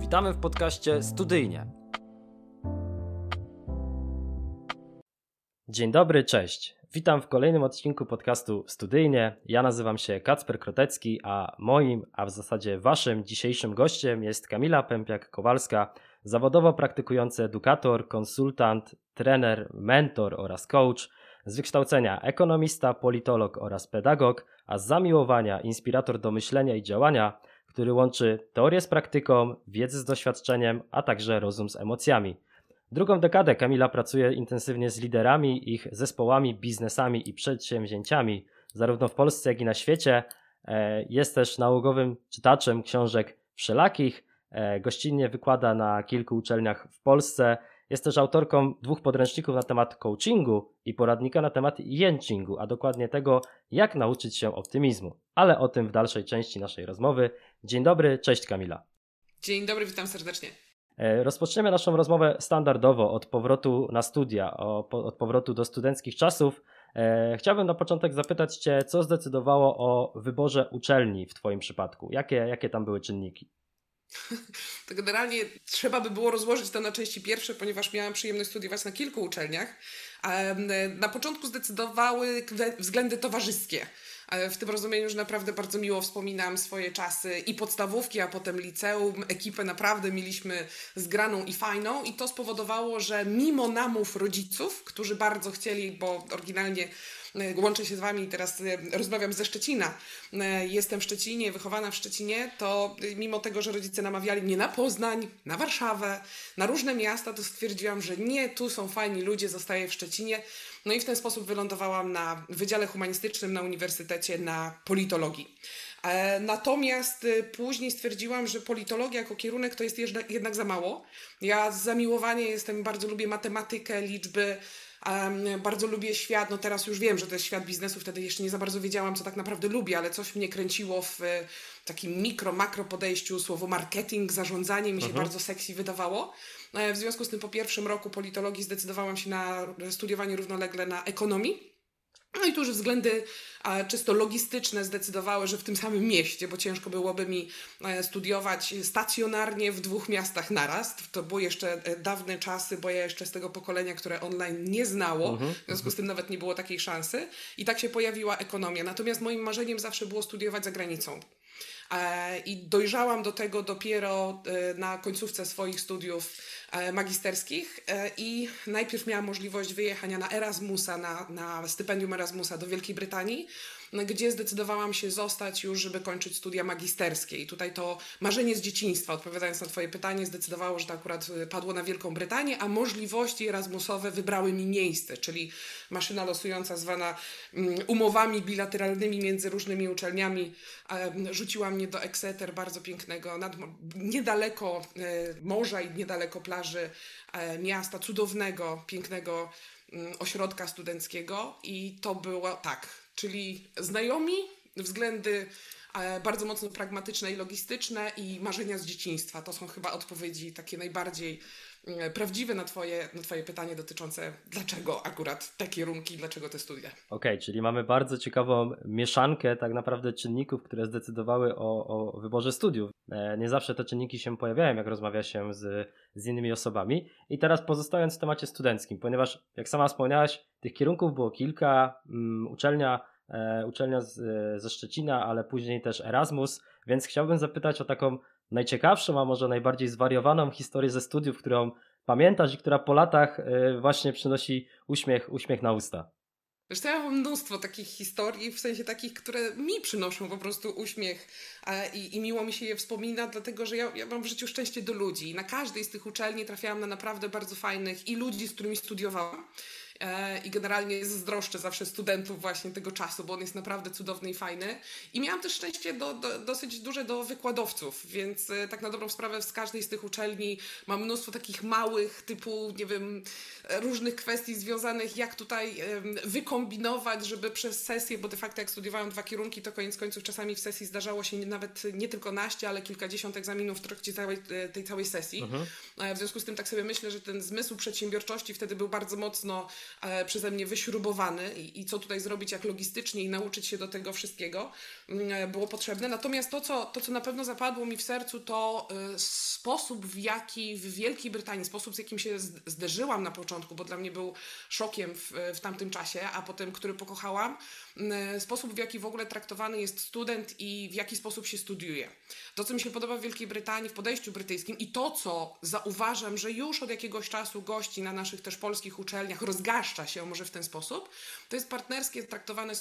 Witamy w podcaście Studyjnie. Dzień dobry, cześć. Witam w kolejnym odcinku podcastu Studyjnie. Ja nazywam się Kacper Krotecki, a moim, a w zasadzie waszym dzisiejszym gościem jest Kamila Pępiak-Kowalska, zawodowo praktykujący edukator, konsultant, trener, mentor oraz coach, z wykształcenia ekonomista, politolog oraz pedagog, a z zamiłowania inspirator do myślenia i działania, który łączy teorię z praktyką, wiedzę z doświadczeniem, a także rozum z emocjami. Drugą dekadę Kamila pracuje intensywnie z liderami, ich zespołami, biznesami i przedsięwzięciami, zarówno w Polsce, jak i na świecie. E, jest też nałogowym czytaczem książek wszelakich, e, gościnnie wykłada na kilku uczelniach w Polsce. Jest też autorką dwóch podręczników na temat coachingu i poradnika na temat jęchingu, a dokładnie tego, jak nauczyć się optymizmu. Ale o tym w dalszej części naszej rozmowy. Dzień dobry, cześć Kamila. Dzień dobry, witam serdecznie. E, rozpoczniemy naszą rozmowę standardowo od powrotu na studia, od powrotu do studenckich czasów. E, chciałbym na początek zapytać Cię, co zdecydowało o wyborze uczelni w Twoim przypadku? Jakie, jakie tam były czynniki? To generalnie trzeba by było rozłożyć to na części pierwsze, ponieważ miałam przyjemność studiować na kilku uczelniach. Na początku zdecydowały względy towarzyskie. W tym rozumieniu, że naprawdę bardzo miło wspominam swoje czasy i podstawówki, a potem liceum. Ekipę naprawdę mieliśmy zgraną i fajną i to spowodowało, że mimo namów rodziców, którzy bardzo chcieli, bo oryginalnie e, łączę się z Wami i teraz e, rozmawiam ze Szczecina. E, jestem w Szczecinie, wychowana w Szczecinie, to mimo tego, że rodzice namawiali mnie na Poznań, na Warszawę, na różne miasta, to stwierdziłam, że nie, tu są fajni ludzie, zostaję w Szczecinie. No i w ten sposób wylądowałam na Wydziale Humanistycznym na Uniwersytecie na politologii. E, natomiast później stwierdziłam, że politologia jako kierunek to jest jednak za mało. Ja z zamiłowania jestem, bardzo lubię matematykę, liczby, bardzo lubię świat, no teraz już wiem, że to jest świat biznesu, wtedy jeszcze nie za bardzo wiedziałam, co tak naprawdę lubię, ale coś mnie kręciło w takim mikro, makro podejściu, słowo marketing, zarządzanie mi się mhm. bardzo sexy wydawało. E, w związku z tym po pierwszym roku politologii zdecydowałam się na studiowanie równolegle na ekonomii. No i tu już względy czysto logistyczne zdecydowały, że w tym samym mieście, bo ciężko byłoby mi e, studiować stacjonarnie w dwóch miastach naraz. To były jeszcze e, dawne czasy, bo ja jeszcze z tego pokolenia, które online nie znało, uh-huh. w związku z tym nawet nie było takiej szansy. I tak się pojawiła ekonomia. Natomiast moim marzeniem zawsze było studiować za granicą. E, I dojrzałam do tego dopiero e, na końcówce swoich studiów e, magisterskich. I najpierw miałam możliwość wyjechania na Erasmusa, na, na stypendium Erasmusa do Wielkiej Brytanii gdzie zdecydowałam się zostać już, żeby kończyć studia magisterskie. I tutaj to marzenie z dzieciństwa, odpowiadając na Twoje pytanie, zdecydowało, że to akurat y, padło na Wielką Brytanię, a możliwości Erasmusowe wybrały mi miejsce, czyli maszyna losująca zwana mm, umowami bilateralnymi między różnymi uczelniami rzuciła mnie do Exeter, bardzo pięknego, nad, niedaleko y, morza i niedaleko plaży e, miasta, cudownego, pięknego mm, ośrodka studenckiego i to było tak, czyli znajomi, względy e, bardzo mocno pragmatyczne i logistyczne i marzenia z dzieciństwa. To są chyba odpowiedzi takie najbardziej mm, prawdziwe na twoje, na twoje pytanie dotyczące dlaczego akurat te kierunki, dlaczego te studia. Okej, okay, czyli mamy bardzo ciekawą mieszankę tak naprawdę czynników, które zdecydowały o, o wyborze studiów. E, nie zawsze te czynniki się pojawiają, jak rozmawia się z, z innymi osobami. I teraz pozostając w temacie studenckim, ponieważ jak sama wspomniałaś, tych kierunków było kilka, um, uczelnia uczelnia z, ze Szczecina, ale później też Erasmus, więc chciałbym zapytać o taką najciekawszą, a może najbardziej zwariowaną historię ze studiów, którą pamiętasz i która po latach e, właśnie przynosi uśmiech, uśmiech na usta. Zresztą ja mam mnóstwo takich historii, w sensie takich, które mi przynoszą po prostu uśmiech i, i miło mi się je wspomina, dlatego że ja, ja mam w życiu szczęście do ludzi. Na każdej z tych uczelni trafiałam na naprawdę bardzo fajnych i ludzi, z którymi studiowałam. E, i generalnie zazdroszczę zawsze studentów właśnie tego czasu, bo on jest naprawdę cudowny i fajny. I miałam też szczęście do, do, dosyć duże do wykładowców, więc e, tak na dobrą sprawę z każdej z tych uczelni mam mnóstwo takich małych typu, nie wiem, różnych kwestii związanych, jak tutaj wykombinować, żeby przez sesję, bo de facto jak studiowałam dwa kierunki, to koniec końców czasami w sesji zdarzało się nawet nie tylko naście, ale kilkadziesiąt egzaminów w trakcie całej, e, tej całej sesji. Mhm. W związku z tym tak sobie myślę, że ten zmysł przedsiębiorczości wtedy był bardzo mocno e, przeze mnie wyśrubowany i, i co tutaj zrobić, jak logistycznie i nauczyć się do tego wszystkiego mm, było potrzebne. Natomiast to co, to, co na pewno zapadło mi w sercu, to sposób, w jaki w Wielkiej Brytanii, sposób, z jakim się zderzyłam na początku, bo dla mnie był szokiem w, w tamtym czasie, a potem, który pokochałam, sposób, w jaki w ogóle traktowany jest student i w jaki sposób się studiuje. To, co mi się podoba w Wielkiej Brytanii, w podejściu brytyjskim i to, co zauważam, że już od jakiegoś czasu gości na naszych też polskich uczelniach rozgaszcza się może w ten sposób, to jest partnerskie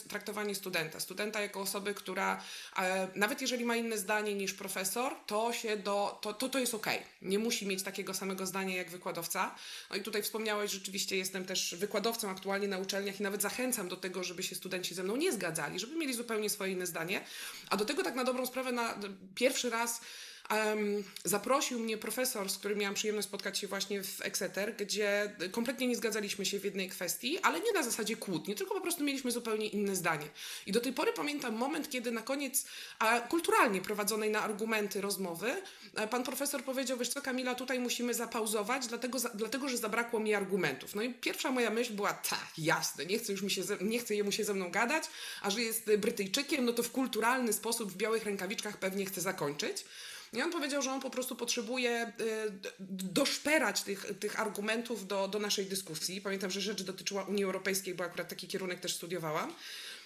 traktowanie studenta. Studenta jako osoby, która e, nawet jeżeli ma inne zdanie niż profesor, to się do, to, to, to jest ok. Nie musi mieć takiego samego zdania jak wykładowca. No i tutaj wspomniałeś, rzeczywiście jestem też wykładowcą aktualnie na uczelniach i nawet zachęcam do tego, żeby się studenci ze mną nie zgadzali, żeby mieli zupełnie swoje inne zdanie. A do tego tak na dobrą sprawę na pierwszy raz Um, zaprosił mnie profesor, z którym miałam przyjemność spotkać się właśnie w Exeter, gdzie kompletnie nie zgadzaliśmy się w jednej kwestii, ale nie na zasadzie kłótni, tylko po prostu mieliśmy zupełnie inne zdanie. I do tej pory pamiętam moment, kiedy na koniec a, kulturalnie prowadzonej na argumenty rozmowy, a, pan profesor powiedział, wiesz co Kamila, tutaj musimy zapauzować, dlatego, za, dlatego że zabrakło mi argumentów. No i pierwsza moja myśl była, tak, jasne, nie chcę już mi się, ze, nie chcę jemu się ze mną gadać, a że jest Brytyjczykiem, no to w kulturalny sposób w białych rękawiczkach pewnie chce zakończyć. I on powiedział, że on po prostu potrzebuje y, doszperać tych, tych argumentów do, do naszej dyskusji. Pamiętam, że rzecz dotyczyła Unii Europejskiej, bo akurat taki kierunek też studiowałam.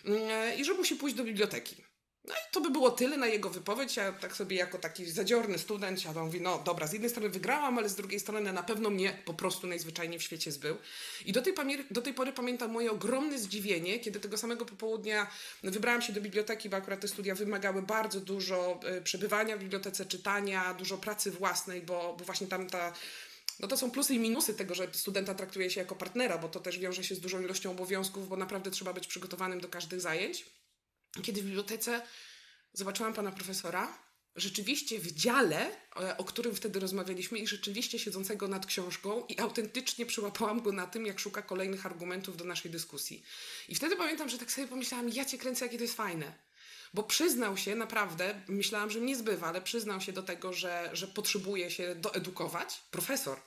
Y, I że musi pójść do biblioteki. No i to by było tyle na jego wypowiedź. Ja tak sobie jako taki zadziorny student, ja mówię, no dobra, z jednej strony wygrałam, ale z drugiej strony na pewno mnie po prostu najzwyczajniej w świecie zbył. I do tej, do tej pory pamiętam moje ogromne zdziwienie, kiedy tego samego popołudnia wybrałam się do biblioteki, bo akurat te studia wymagały bardzo dużo y, przebywania w bibliotece, czytania, dużo pracy własnej, bo, bo właśnie tam ta no to są plusy i minusy tego, że studenta traktuje się jako partnera, bo to też wiąże się z dużą ilością obowiązków, bo naprawdę trzeba być przygotowanym do każdych zajęć. Kiedy w bibliotece zobaczyłam pana profesora, rzeczywiście w dziale, e, o którym wtedy rozmawialiśmy, i rzeczywiście siedzącego nad książką, i autentycznie przyłapałam go na tym, jak szuka kolejnych argumentów do naszej dyskusji. I wtedy pamiętam, że tak sobie pomyślałam, ja cię kręcę, jakie to jest fajne. Bo przyznał się naprawdę, myślałam, że mnie zbywa, ale przyznał się do tego, że, że potrzebuje się doedukować. Profesor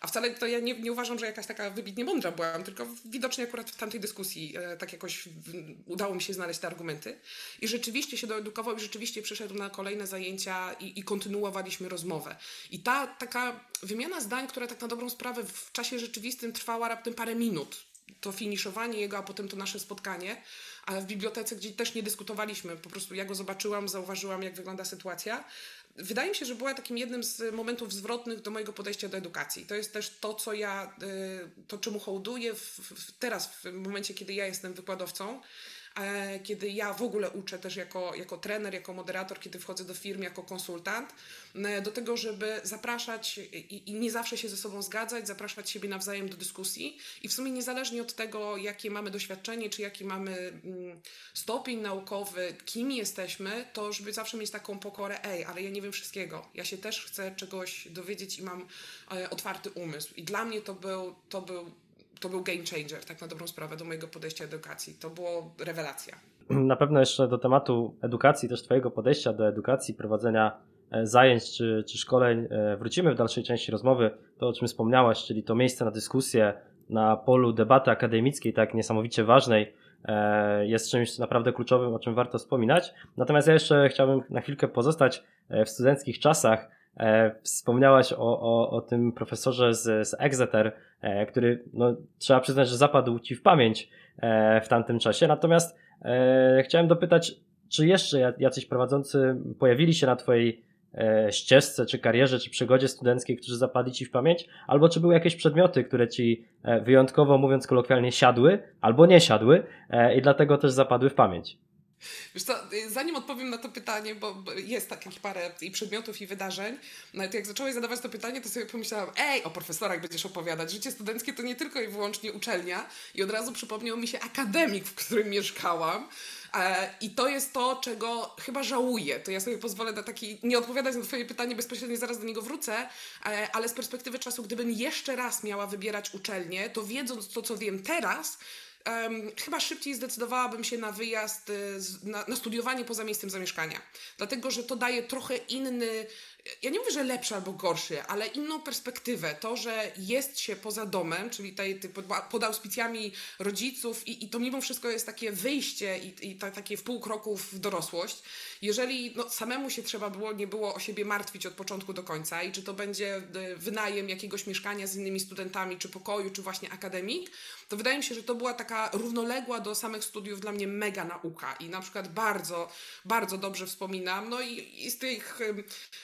a wcale to ja nie, nie uważam, że jakaś taka wybitnie mądra byłam, tylko widocznie akurat w tamtej dyskusji e, tak jakoś w, udało mi się znaleźć te argumenty. I rzeczywiście się doedukował i rzeczywiście przyszedł na kolejne zajęcia i, i kontynuowaliśmy rozmowę. I ta taka wymiana zdań, która tak na dobrą sprawę w czasie rzeczywistym trwała raptem parę minut, to finiszowanie jego, a potem to nasze spotkanie, ale w bibliotece, gdzie też nie dyskutowaliśmy, po prostu ja go zobaczyłam, zauważyłam, jak wygląda sytuacja, wydaje mi się, że była takim jednym z momentów zwrotnych do mojego podejścia do edukacji. To jest też to, co ja, y, to czemu hołduję w, w, teraz, w momencie, kiedy ja jestem wykładowcą, kiedy ja w ogóle uczę też jako, jako trener, jako moderator, kiedy wchodzę do firm jako konsultant, e, do tego, żeby zapraszać i, i nie zawsze się ze sobą zgadzać, zapraszać siebie nawzajem do dyskusji i w sumie niezależnie od tego, jakie mamy doświadczenie, czy jaki mamy mm, stopień naukowy, kim jesteśmy, to żeby zawsze mieć taką pokorę, ej, ale ja nie wiem wszystkiego, ja się też chcę czegoś dowiedzieć i mam e, otwarty umysł. I dla mnie to był, to był to był game changer, tak na dobrą sprawę, do mojego podejścia do edukacji. To było rewelacja. Na pewno jeszcze do tematu edukacji, też Twojego podejścia do edukacji, prowadzenia e, zajęć czy, czy szkoleń e, wrócimy w dalszej części rozmowy. To, o czym wspomniałaś, czyli to miejsce na dyskusję na polu debaty akademickiej, tak niesamowicie ważnej, e, jest czymś naprawdę kluczowym, o czym warto wspominać. Natomiast ja jeszcze chciałbym na chwilkę pozostać w studenckich czasach wspomniałaś o, o, o tym profesorze z, z Exeter, e, który no, trzeba przyznać, że zapadł ci w pamięć e, w tamtym czasie. Natomiast chciałem dopytać, czy jeszcze jacyś prowadzący pojawili się na Twojej ścieżce, czy karierze, czy przygodzie studenckiej, którzy zapadli Ci w pamięć, albo czy były jakieś przedmioty, które Ci wyjątkowo, mówiąc kolokwialnie, siadły, albo nie siadły i dlatego też zapadły w pamięć? Wiesz co, zanim odpowiem na to pytanie, bo jest takich parę i przedmiotów, i wydarzeń, no to jak zacząłeś zadawać to pytanie, to sobie pomyślałam, ej, o profesorach będziesz opowiadać. Życie studenckie to nie tylko i wyłącznie uczelnia. I od razu przypomniał mi się akademik, w którym mieszkałam. E, I to jest to, czego chyba żałuję. To ja sobie pozwolę na taki, nie odpowiadać na Twoje pytanie bezpośrednio, zaraz do niego wrócę, e, ale z perspektywy czasu, gdybym jeszcze raz miała wybierać uczelnię, to wiedząc to, co wiem teraz, um, chyba szybciej zdecydowałabym się na wyjazd, y, na, na, studiowanie poza miejscem zamieszkania. Dlatego, że to daje trochę inny, ja nie mówię, że lepszy albo gorszy, ale inną perspektywę. To, że jest się poza domem, czyli tutaj pod auspicjami rodziców i, i to mimo wszystko jest takie wyjście i, i ta, takie w pół kroku w dorosłość. Jeżeli no, samemu się trzeba było, nie było o siebie martwić od początku do końca i czy to będzie e, wynajem jakiegoś mieszkania z innymi studentami, czy pokoju, czy właśnie akademik, to wydaje mi się, że to była taka równoległa do samych studiów dla mnie mega nauka i na przykład bardzo, bardzo dobrze wspominam. No i, i z tych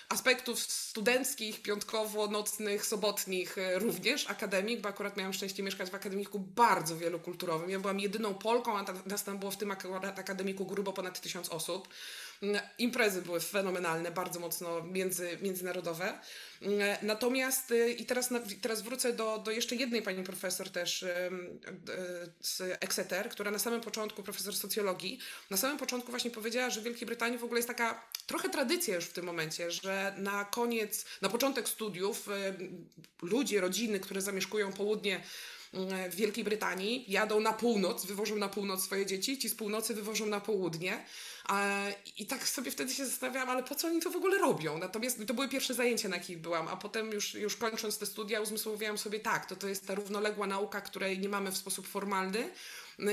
aspektów studenckich, piątkowo-nocnych, sobotnich e, również akademik, bo akurat miałam szczęście mieszkać w akademiku bardzo wielokulturowym. Ja byłam jedyną Polką, a nas tam było w tym akademiku grubo ponad tysiąc osób. Imprezy były fenomenalne, bardzo mocno między, międzynarodowe. Natomiast y, i teraz, teraz wrócę do, do jeszcze jednej pani profesor też z Exeter, która na samym początku, profesor socjologii, na samym początku właśnie powiedziała, że w Wielkiej Brytanii w ogóle jest taka trochę tradycja już w tym momencie, że na koniec, na początek studiów ludzie, rodziny, które zamieszkują południe w Wielkiej Brytanii, jadą na północ, wywożą na północ swoje dzieci, ci z północy wywożą na południe. I tak sobie wtedy się zastanawiałam, ale po co oni to w ogóle robią? Natomiast to były pierwsze zajęcia, na jakich byłam, a potem już, już kończąc te studia uzmysłowiłam sobie, tak, to, to jest ta równoległa nauka, której nie mamy w sposób formalny,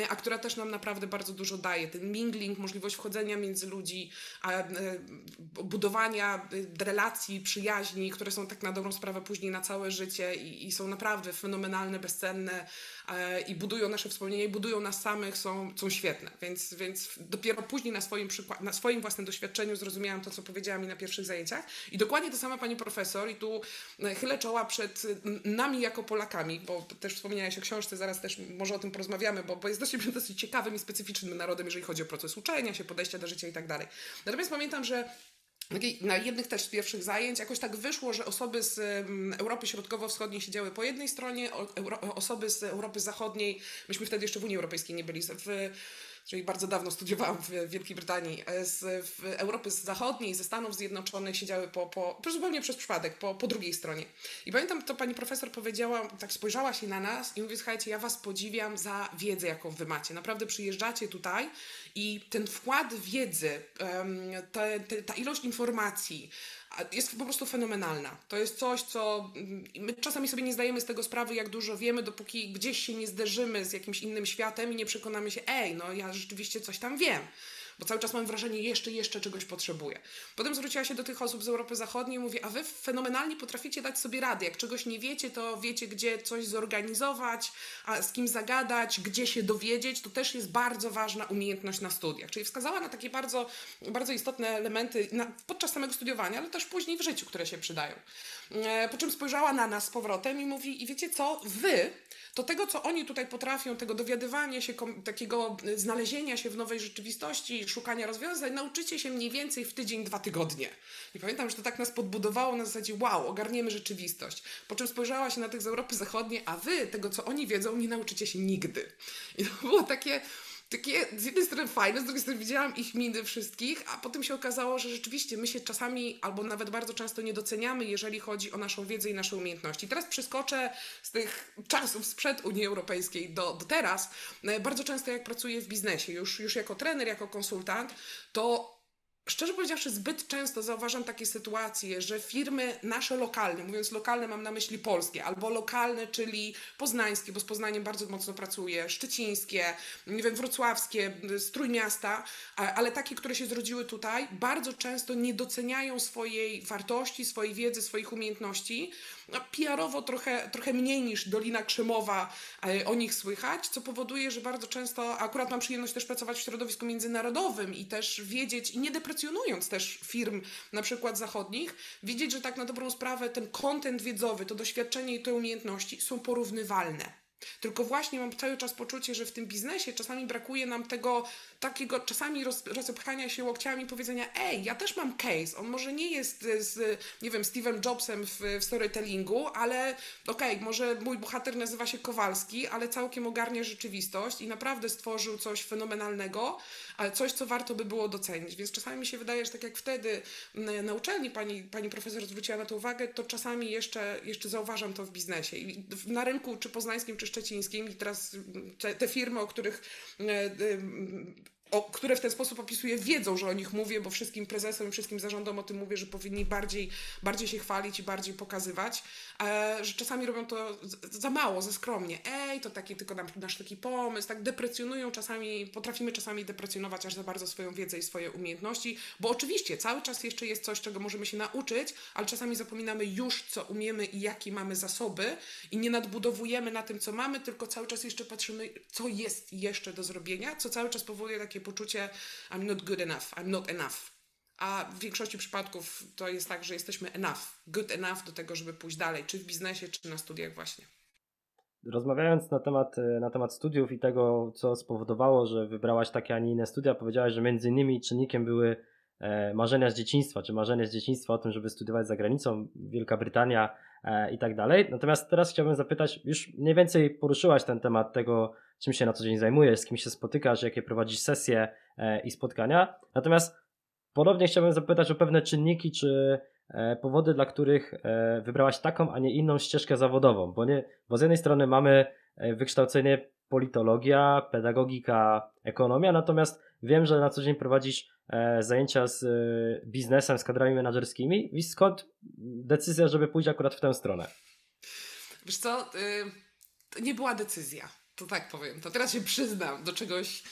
a która też nam naprawdę bardzo dużo daje. Ten mingling, możliwość wchodzenia między ludzi, y, budowania y, relacji, przyjaźni, które są tak na dobrą sprawę później na całe życie i, i są naprawdę fenomenalne, bezcenne i budują nasze wspomnienia i budują nas samych, są, są świetne. Więc, więc dopiero później na swoim, na swoim własnym doświadczeniu zrozumiałam to, co powiedziała mi na pierwszych zajęciach. I dokładnie ta sama pani profesor, i tu chylę czoła przed nami jako Polakami, bo też wspomniałaś o książce, zaraz też może o tym porozmawiamy, bo, bo jest dosyć, dosyć ciekawym i specyficznym narodem, jeżeli chodzi o proces uczenia się, podejścia do życia i tak dalej. Natomiast pamiętam, że na jednych też z pierwszych zajęć. Jakoś tak wyszło, że osoby z Europy Środkowo-Wschodniej siedziały po jednej stronie, osoby z Europy Zachodniej, myśmy wtedy jeszcze w Unii Europejskiej nie byli, w czyli bardzo dawno studiowałam w Wielkiej Brytanii, e, z w Europy Zachodniej, ze Stanów Zjednoczonych siedziały po, po, zupełnie przez przypadek, po, po drugiej stronie. I pamiętam, to pani profesor powiedziała, tak spojrzała się na nas i mówi, słuchajcie, ja was podziwiam za wiedzę, jaką wy macie. Naprawdę przyjeżdżacie tutaj i ten wkład wiedzy, te, te, ta ilość informacji, jest po prostu fenomenalna. To jest coś, co mm, my czasami sobie nie zdajemy z tego sprawy, jak dużo wiemy, dopóki gdzieś się nie zderzymy z jakimś innym światem i nie przekonamy się, ej, no ja rzeczywiście coś tam wiem bo cały czas mam wrażenie, jeszcze, jeszcze czegoś potrzebuję. Potem zwróciła się do tych osób z Europy Zachodniej i mówi, a wy fenomenalnie potraficie dać sobie radę. Jak czegoś nie wiecie, to wiecie, gdzie coś zorganizować, a z kim zagadać, gdzie się dowiedzieć. To też jest bardzo ważna umiejętność na studiach. Czyli wskazała na takie bardzo, bardzo istotne elementy na, podczas samego studiowania, ale też później w życiu, które się przydają. E, po czym spojrzała na nas z powrotem i mówi, i wiecie co, wy to tego, co oni tutaj potrafią, tego dowiadywania się, takiego znalezienia się w nowej rzeczywistości, szukania rozwiązań, nauczycie się mniej więcej w tydzień, dwa tygodnie. I pamiętam, że to tak nas podbudowało na zasadzie, wow, ogarniemy rzeczywistość. Po czym spojrzała się na tych z Europy Zachodniej, a wy tego, co oni wiedzą, nie nauczycie się nigdy. I to było takie takie z jednej strony fajne, z drugiej strony widziałam ich miny wszystkich, a potem się okazało, że rzeczywiście my się czasami albo nawet bardzo często nie doceniamy, jeżeli chodzi o naszą wiedzę i nasze umiejętności. Teraz przeskoczę z tych czasów sprzed Unii Europejskiej do, do teraz. E, bardzo często jak pracuję w biznesie, już, już jako trener, jako konsultant, to Szczerze powiedziawszy, zbyt często zauważam takie sytuacje, że firmy nasze lokalne, mówiąc lokalne mam na myśli polskie, albo lokalne, czyli poznańskie, bo z Poznaniem bardzo mocno pracuję, szczecińskie, nie wiem, wrocławskie, strój miasta, ale takie, które się zrodziły tutaj, bardzo często nie doceniają swojej wartości, swojej wiedzy, swoich umiejętności. No, PR-owo trochę, trochę mniej niż Dolina Krzemowa e, o nich słychać, co powoduje, że bardzo często, akurat mam przyjemność też pracować w środowisku międzynarodowym i też wiedzieć, i nie deprecjonując też firm na przykład zachodnich, widzieć, że tak na dobrą sprawę ten kontent wiedzowy, to doświadczenie i te umiejętności są porównywalne. Tylko właśnie mam cały czas poczucie, że w tym biznesie czasami brakuje nam tego takiego, czasami roz, rozepchania się łokciami powiedzenia, ej, ja też mam case, on może nie jest z, nie wiem, Steven Jobsem w, w storytellingu, ale okej, okay, może mój bohater nazywa się Kowalski, ale całkiem ogarnia rzeczywistość i naprawdę stworzył coś fenomenalnego, ale coś, co warto by było docenić. Więc czasami mi się wydaje, że tak jak wtedy na uczelni pani, pani profesor zwróciła na to uwagę, to czasami jeszcze, jeszcze zauważam to w biznesie. I na rynku, czy poznańskim, czy szczecińskim, i teraz te, te firmy, o których o, które w ten sposób opisuję, wiedzą, że o nich mówię, bo wszystkim prezesom i wszystkim zarządom o tym mówię, że powinni bardziej, bardziej się chwalić i bardziej pokazywać, e, że czasami robią to za mało, za skromnie. Ej, to taki tylko nasz taki pomysł, tak deprecjonują czasami, potrafimy czasami deprecjonować aż za bardzo swoją wiedzę i swoje umiejętności, bo oczywiście cały czas jeszcze jest coś, czego możemy się nauczyć, ale czasami zapominamy już, co umiemy i jakie mamy zasoby i nie nadbudowujemy na tym, co mamy, tylko cały czas jeszcze patrzymy, co jest jeszcze do zrobienia, co cały czas powoduje takie poczucie I'm not good enough, I'm not enough. A w większości przypadków to jest tak, że jesteśmy enough, good enough do tego, żeby pójść dalej, czy w biznesie, czy na studiach właśnie. Rozmawiając na temat, na temat studiów i tego, co spowodowało, że wybrałaś takie, a nie inne studia, powiedziałaś, że między innymi czynnikiem były e, marzenia z dzieciństwa, czy marzenia z dzieciństwa o tym, żeby studiować za granicą, Wielka Brytania e, i tak dalej. Natomiast teraz chciałbym zapytać, już mniej więcej poruszyłaś ten temat tego, czym się na co dzień zajmujesz, z kim się spotykasz, jakie prowadzisz sesje e, i spotkania. Natomiast ponownie chciałbym zapytać o pewne czynniki czy e, powody, dla których e, wybrałaś taką, a nie inną ścieżkę zawodową, bo, nie, bo z jednej strony mamy wykształcenie politologia, pedagogika, ekonomia, natomiast wiem, że na co dzień prowadzisz zajęcia z biznesem, z kadrami menedżerskimi i skąd decyzja, żeby pójść akurat w tę stronę? Wiesz co, to nie była decyzja to tak powiem, to teraz się przyznam do czegoś,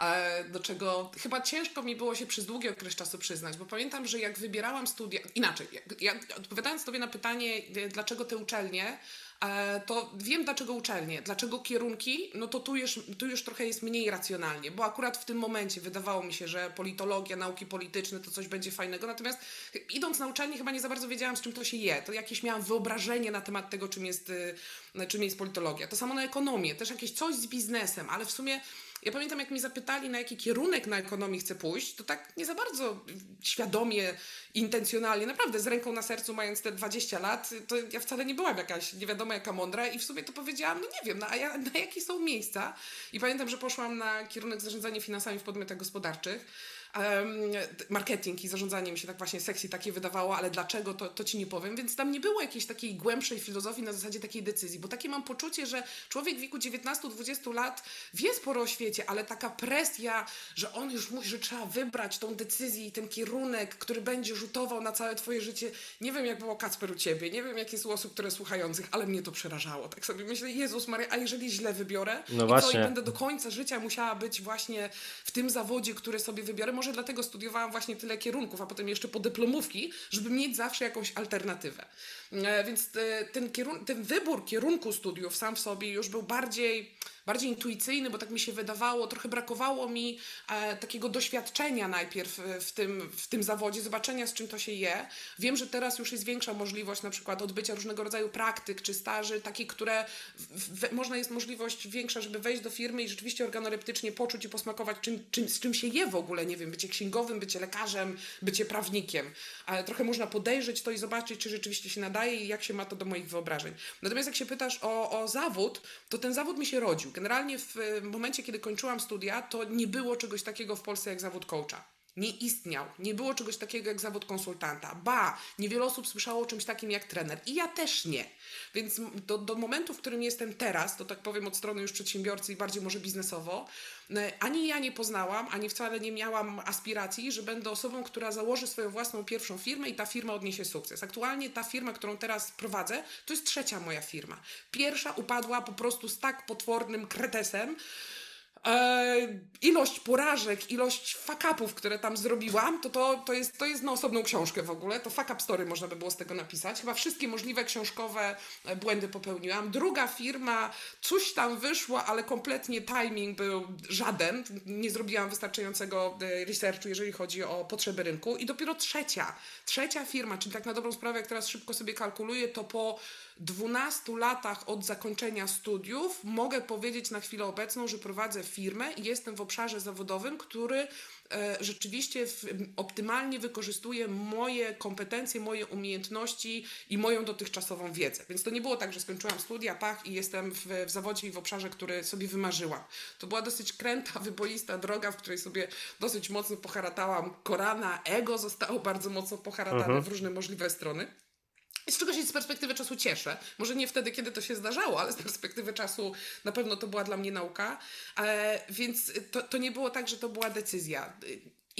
e, do czego chyba ciężko mi było się przez długi okres czasu przyznać, bo pamiętam, że jak wybierałam studia, inaczej, ja, odpowiadając sobie na pytanie, e, dlaczego te uczelnie, to wiem dlaczego uczelnie, dlaczego kierunki, no to tu już, tu już trochę jest mniej racjonalnie, bo akurat w tym momencie wydawało mi się, że politologia, nauki polityczne to coś będzie fajnego, natomiast idąc na uczelnię chyba nie za bardzo wiedziałam z czym to się je, to jakieś miałam wyobrażenie na temat tego czym jest, y, czym jest politologia. To samo na ekonomię, też jakieś coś z biznesem, ale w sumie ja pamiętam, jak mi zapytali, na jaki kierunek na ekonomii chcę pójść, to tak nie za bardzo świadomie, intencjonalnie, naprawdę z ręką na sercu, mając te 20 lat, to ja wcale nie byłam jakaś nie wiadomo jaka mądra i w sumie to powiedziałam, no nie wiem, na, na jakie są miejsca. I pamiętam, że poszłam na kierunek zarządzanie finansami w podmiotach gospodarczych marketing i zarządzanie mi się tak właśnie sexy takie wydawało, ale dlaczego, to, to ci nie powiem. Więc tam nie było jakiejś takiej głębszej filozofii na zasadzie takiej decyzji, bo takie mam poczucie, że człowiek w wieku 19-20 lat wie sporo o świecie, ale taka presja, że on już musi, że trzeba wybrać tą decyzję i ten kierunek, który będzie rzutował na całe twoje życie. Nie wiem, jak było Kacper u ciebie, nie wiem, jakie są osób, które słuchających, ale mnie to przerażało. Tak sobie myślę, Jezus Maria, a jeżeli źle wybiorę no i właśnie. co, i będę do końca życia musiała być właśnie w tym zawodzie, który sobie wybiorę, może dlatego studiowałam właśnie tyle kierunków, a potem jeszcze podyplomówki, żeby mieć zawsze jakąś alternatywę. E, więc e, ten, kierun- ten wybór kierunku studiów sam w sobie już był bardziej bardziej intuicyjny, bo tak mi się wydawało, trochę brakowało mi e, takiego doświadczenia najpierw e, w tym, w tym zawodzie, zobaczenia z czym to się je. Wiem, że teraz już jest większa możliwość na przykład odbycia różnego rodzaju praktyk czy staży, takie, które w, w, można jest możliwość większa, żeby wejść do firmy i rzeczywiście organoleptycznie poczuć i posmakować czym, czym, z czym się je w ogóle, nie wiem, bycie księgowym, bycie lekarzem, bycie prawnikiem. Ale trochę można podejrzeć to i zobaczyć, czy rzeczywiście się nadaje i jak się ma to do moich wyobrażeń. Natomiast jak się pytasz o, o zawód, to ten zawód mi się rodził. Generalnie w momencie, kiedy kończyłam studia, to nie było czegoś takiego w Polsce jak zawód coacha. Nie istniał. Nie było czegoś takiego jak zawód konsultanta. Ba, niewiele osób słyszało o czymś takim jak trener. I ja też nie. Więc do, do momentu, w którym jestem teraz, to tak powiem od strony już przedsiębiorcy i bardziej może biznesowo, e, ani ja nie poznałam, ani wcale nie miałam aspiracji, że będę osobą, która założy swoją własną pierwszą firmę i ta firma odniesie sukces. Aktualnie ta firma, którą teraz prowadzę, to jest trzecia moja firma. Pierwsza upadła po prostu z tak potwornym kretesem, E, ilość porażek, ilość fuck-upów, które tam zrobiłam, to, to, to, jest, to jest na osobną książkę w ogóle. To fuck-up story można by było z tego napisać. Chyba wszystkie możliwe książkowe e, błędy popełniłam. Druga firma, coś tam wyszło, ale kompletnie timing był żaden. Nie zrobiłam wystarczającego e, researchu, jeżeli chodzi o potrzeby rynku. I dopiero trzecia, trzecia firma, czyli tak na dobrą sprawę, jak teraz szybko sobie kalkuluję, to po 12 latach od zakończenia studiów mogę powiedzieć na chwilę obecną, że prowadzę firmę i jestem w obszarze zawodowym, który e, rzeczywiście optymalnie wykorzystuje moje kompetencje, moje umiejętności i moją dotychczasową wiedzę. Więc to nie było tak, że skończyłam studia, pach i jestem w, w zawodzie i w obszarze, który sobie wymarzyłam. To była dosyć kręta, wyboista droga, w której sobie dosyć mocno poharatałam korana, ego zostało bardzo mocno poharatane mhm. w różne możliwe strony. Z czego się z perspektywy czasu cieszę. Może nie wtedy, kiedy to się zdarzało, ale z perspektywy czasu na pewno to była dla mnie nauka. E, więc to, to nie było tak, że to była decyzja.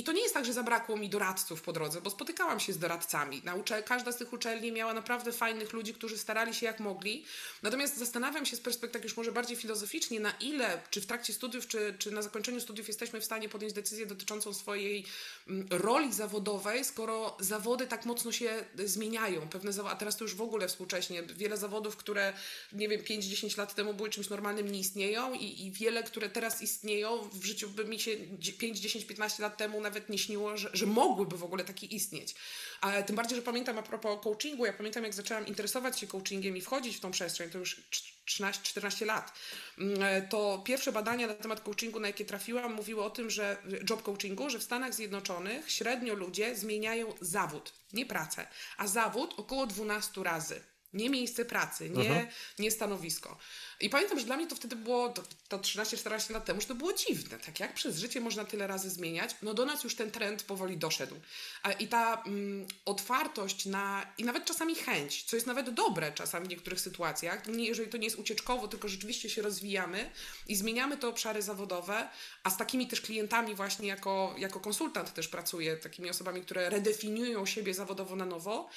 I to nie jest tak, że zabrakło mi doradców po drodze, bo spotykałam się z doradcami. Naucze, każda z tych uczelni miała naprawdę fajnych ludzi, którzy starali się jak mogli. Natomiast zastanawiam się z perspektywy już może bardziej filozoficznie, na ile, czy w trakcie studiów, czy, czy na zakończeniu studiów jesteśmy w stanie podjąć decyzję dotyczącą swojej mm, roli zawodowej, skoro zawody tak mocno się zmieniają. Pewne zawody, a teraz to już w ogóle współcześnie. Wiele zawodów, które, nie wiem, 5-10 lat temu były czymś normalnym, nie istnieją i, i wiele, które teraz istnieją, w życiu by mi się 5, 10, 15 lat temu nawet nie śniło, że, że mogłyby w ogóle takie istnieć. Ale tym bardziej, że pamiętam a propos coachingu, ja pamiętam jak zaczęłam interesować się coachingiem i wchodzić w tą przestrzeń, to już 13-14 lat, mm, to pierwsze badania na temat coachingu, na jakie trafiłam, mówiły o tym, że job coachingu, że w Stanach Zjednoczonych średnio ludzie zmieniają zawód, nie pracę, a zawód około 12 razy. Nie miejsce pracy, nie, mhm. nie stanowisko. I pamiętam, że dla mnie to wtedy było, to, to 13-14 lat temu, że to było dziwne. Tak jak przez życie można tyle razy zmieniać, no do nas już ten trend powoli doszedł. I ta mm, otwartość na, i nawet czasami chęć, co jest nawet dobre czasami w niektórych sytuacjach, nie, jeżeli to nie jest ucieczkowo, tylko rzeczywiście się rozwijamy i zmieniamy te obszary zawodowe, a z takimi też klientami właśnie jako, jako konsultant też pracuję, takimi osobami, które redefiniują siebie zawodowo na nowo,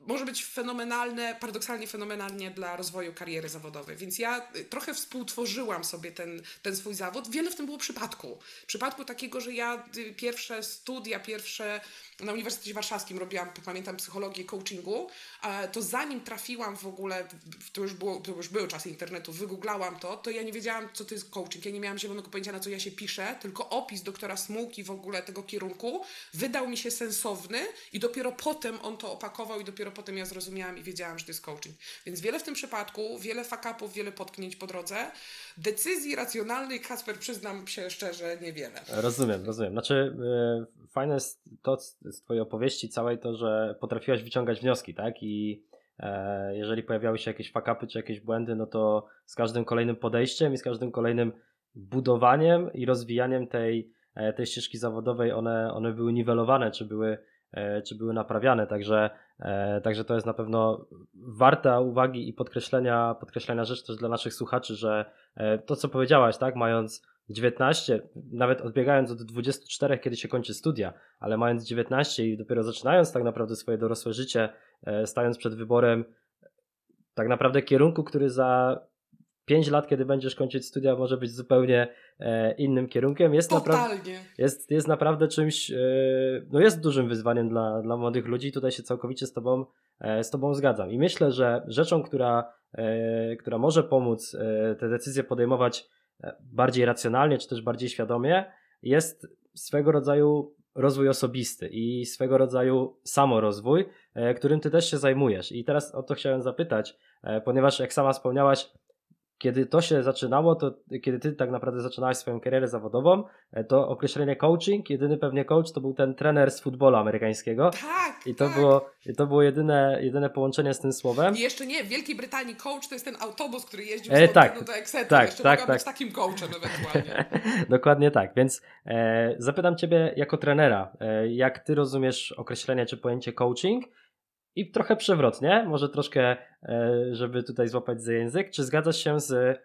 może być fenomenalne, paradoksalnie fenomenalnie dla rozwoju kariery zawodowej. Więc ja y, trochę współtworzyłam sobie ten, ten swój zawód. Wiele w tym było przypadku. Przypadku takiego, że ja y, pierwsze studia, pierwsze na Uniwersytecie Warszawskim robiłam, pamiętam, psychologię coachingu, to zanim trafiłam w ogóle, to już, było, to już były czasy internetu, wygooglałam to, to ja nie wiedziałam, co to jest coaching. Ja nie miałam zielonego pojęcia, na co ja się piszę, tylko opis doktora Smułki w ogóle tego kierunku wydał mi się sensowny i dopiero potem on to opakował i dopiero potem ja zrozumiałam i wiedziałam, że to jest coaching. Więc wiele w tym przypadku, wiele fakapów, wiele potknięć po drodze. Decyzji racjonalnej, Kasper, przyznam się szczerze, niewiele. Rozumiem, rozumiem. Znaczy, yy, fajne jest to z Twojej opowieści całej, to, że potrafiłaś wyciągać wnioski, tak? I e, jeżeli pojawiały się jakieś fakapy czy jakieś błędy, no to z każdym kolejnym podejściem i z każdym kolejnym budowaniem i rozwijaniem tej, e, tej ścieżki zawodowej one, one były niwelowane, czy były E, czy były naprawiane, także, e, także to jest na pewno warta uwagi i podkreślenia, podkreślenia rzecz też dla naszych słuchaczy, że e, to co powiedziałaś, tak, mając 19, nawet odbiegając od 24, kiedy się kończy studia, ale mając 19 i dopiero zaczynając tak naprawdę swoje dorosłe życie, stając przed wyborem tak naprawdę kierunku, który za 5 lat, kiedy będziesz kończyć studia, może być zupełnie e, innym kierunkiem. Jest Totalnie. jest, jest naprawdę czymś, e, no jest dużym wyzwaniem dla, dla młodych ludzi. Tutaj się całkowicie z tobą, e, z tobą zgadzam. I myślę, że rzeczą, która, e, która może pomóc e, te decyzje podejmować e, bardziej racjonalnie, czy też bardziej świadomie, jest swego rodzaju rozwój osobisty i swego rodzaju samorozwój, którym ty też się zajmujesz. I teraz o to chciałem zapytać, ponieważ jak sama wspomniałaś, kiedy to się zaczynało, to kiedy ty tak naprawdę zaczynałeś swoją karierę zawodową, e, to określenie coaching, jedyny pewnie coach to był ten trener z futbolu amerykańskiego. Tak. I to tak. było, i to było jedyne, jedyne połączenie z tym słowem. I jeszcze nie, w Wielkiej Brytanii coach to jest ten autobus, który jeździł e, z tak, do Exeter. Tak, jeszcze tak, tak. być takim coachem ewentualnie. Dokładnie tak. Więc e, zapytam ciebie jako trenera, e, jak ty rozumiesz określenie czy pojęcie coaching? I trochę przewrotnie, może troszkę, e, żeby tutaj złapać za język, czy zgadzasz się z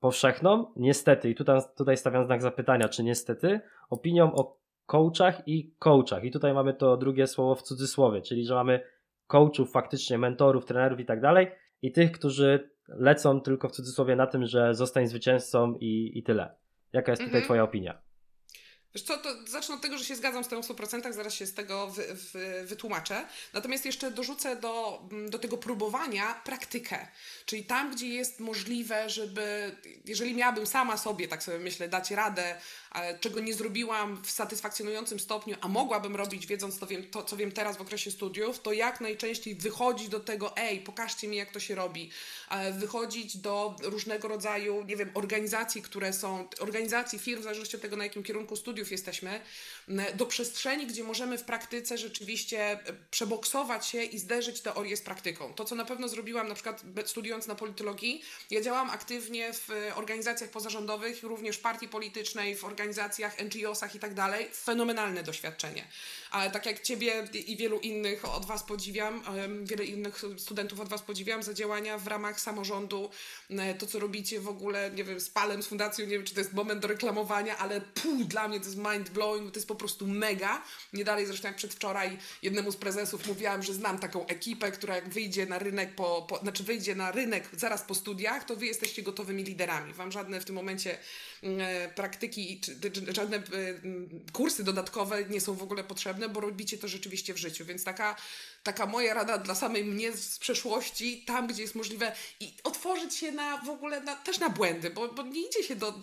powszechną, niestety, i tutaj, tutaj stawiam znak zapytania, czy niestety, opinią o coachach i coachach. I tutaj mamy to drugie słowo w cudzysłowie, czyli że mamy coachów, faktycznie mentorów, trenerów i tak dalej, i tych, którzy lecą tylko w cudzysłowie na tym, że zostań zwycięzcą i, i tyle. Jaka jest tutaj mhm. Twoja opinia? Wiesz co, to zacznę od tego, że się zgadzam z tym w 100%, zaraz się z tego wy, wy, wytłumaczę. Natomiast jeszcze dorzucę do, do tego próbowania praktykę. Czyli tam, gdzie jest możliwe, żeby, jeżeli miałabym sama sobie, tak sobie myślę, dać radę, czego nie zrobiłam w satysfakcjonującym stopniu, a mogłabym robić, wiedząc to, wiem, to, co wiem teraz w okresie studiów, to jak najczęściej wychodzić do tego, ej, pokażcie mi, jak to się robi. Wychodzić do różnego rodzaju, nie wiem, organizacji, które są, organizacji, firm, w zależności od tego, na jakim kierunku studiów jesteśmy, do przestrzeni, gdzie możemy w praktyce rzeczywiście e, przeboksować się i zderzyć teorię z praktyką. To, co na pewno zrobiłam, na przykład studiując na politologii, ja działałam aktywnie w organizacjach pozarządowych, również w partii politycznej, w organizacjach, NGO-sach i tak dalej. Fenomenalne doświadczenie. Ale tak jak Ciebie i wielu innych od Was podziwiam, wiele innych studentów od Was podziwiam za działania w ramach samorządu, to co robicie w ogóle, nie wiem, z Palem, z Fundacją, nie wiem, czy to jest moment do reklamowania, ale puh, dla mnie to jest mind blowing, to jest po prostu mega. Nie dalej zresztą jak przedwczoraj jednemu z prezesów mówiłam, że znam taką ekipę, która jak wyjdzie na rynek po, po znaczy wyjdzie na rynek zaraz po studiach, to Wy jesteście gotowymi liderami. Wam żadne w tym momencie mm, e, praktyki, czy, czy żadne e, kursy dodatkowe nie są w ogóle potrzebne, bo robicie to rzeczywiście w życiu, więc taka taka moja rada dla samej mnie z przeszłości, tam gdzie jest możliwe i otworzyć się na w ogóle na, też na błędy, bo, bo nie idzie się do,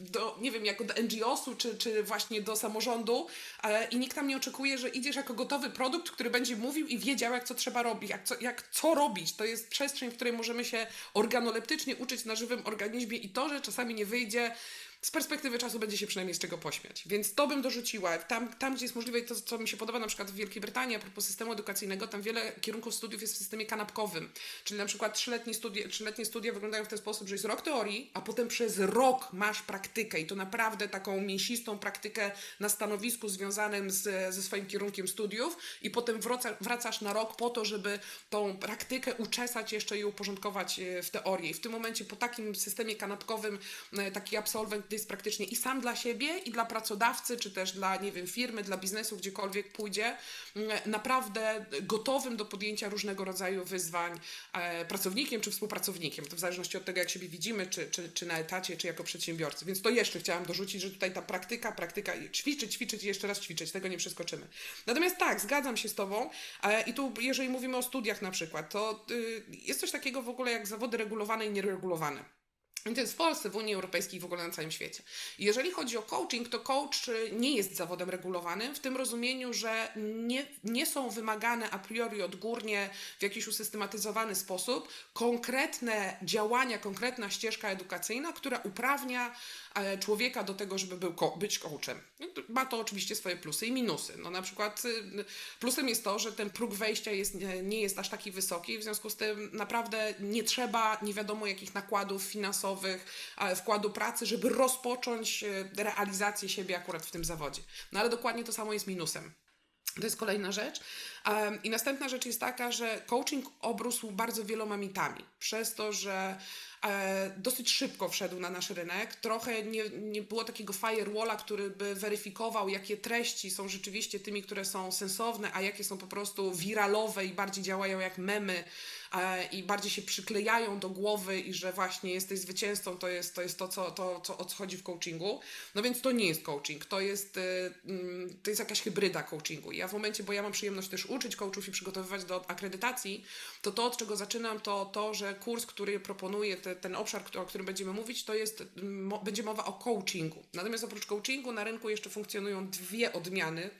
do nie wiem, jako do NGO-su czy, czy właśnie do samorządu e, i nikt tam nie oczekuje, że idziesz jako gotowy produkt, który będzie mówił i wiedział, jak co trzeba robić, jak co, jak co robić. To jest przestrzeń, w której możemy się organoleptycznie uczyć na żywym organizmie i to, że czasami nie wyjdzie z perspektywy czasu będzie się przynajmniej z czego pośmiać. Więc to bym dorzuciła. Tam, tam gdzie jest możliwe, to co mi się podoba na przykład w Wielkiej Brytanii, a propos systemu edukacyjnego, tam wiele kierunków studiów jest w systemie kanapkowym. Czyli na przykład trzyletnie studia, trzyletnie studia wyglądają w ten sposób, że jest rok teorii, a potem przez rok masz praktykę i to naprawdę taką mięsistą praktykę na stanowisku związanym z, ze swoim kierunkiem studiów i potem wraca, wracasz na rok po to, żeby tą praktykę uczesać jeszcze i uporządkować e, w teorii. I w tym momencie po takim systemie kanapkowym e, taki absolwent jest praktycznie i sam dla siebie, i dla pracodawcy, czy też dla, nie wiem, firmy, dla biznesu, gdziekolwiek pójdzie, mm, naprawdę gotowym do podjęcia różnego rodzaju wyzwań e, pracownikiem czy współpracownikiem. To w zależności od tego, jak siebie widzimy, czy, czy, czy na etacie, czy jako przedsiębiorcy. Więc to jeszcze chciałam dorzucić, że tutaj ta praktyka, praktyka, ćwiczyć, ćwiczyć i jeszcze raz ćwiczyć, tego nie przeskoczymy. Natomiast tak, zgadzam się z Tobą e, i tu, jeżeli mówimy o studiach na przykład, to y, jest coś takiego w ogóle jak zawody regulowane i nieregulowane. I to jest w Polsce, w Unii Europejskiej w ogóle na całym świecie. jeżeli chodzi o coaching, to coach nie jest zawodem regulowanym w tym rozumieniu, że nie, nie są wymagane a priori odgórnie w jakiś usystematyzowany sposób konkretne działania, konkretna ścieżka edukacyjna, która uprawnia człowieka do tego, żeby był, być coachem. No, ma to oczywiście swoje plusy i minusy. No na przykład y, plusem jest to, że ten próg wejścia jest, nie jest aż taki wysoki, w związku z tym naprawdę nie trzeba nie wiadomo jakich nakładów finansowych wkładu pracy, żeby rozpocząć e, realizację siebie akurat w tym zawodzie. No ale dokładnie to samo jest minusem. To jest kolejna rzecz. I następna rzecz jest taka, że coaching obrósł bardzo wieloma mitami. Przez to, że e, dosyć szybko wszedł na nasz rynek. Trochę nie, nie było takiego firewalla, który by weryfikował, jakie treści są rzeczywiście tymi, które są sensowne, a jakie są po prostu wiralowe i bardziej działają jak memy i bardziej się przyklejają do głowy i że właśnie jesteś zwycięzcą, to jest to, jest to, co, to co, o co chodzi w coachingu. No więc to nie jest coaching, to jest, y, mm, to jest jakaś hybryda coachingu. Ja w momencie, bo ja mam przyjemność też uczyć coachów i przygotowywać do akredytacji, to to, od czego zaczynam, to to, że kurs, który proponuję, te, ten obszar, o którym będziemy mówić, to jest, będzie mowa o coachingu. Natomiast oprócz coachingu na rynku jeszcze funkcjonują dwie odmiany,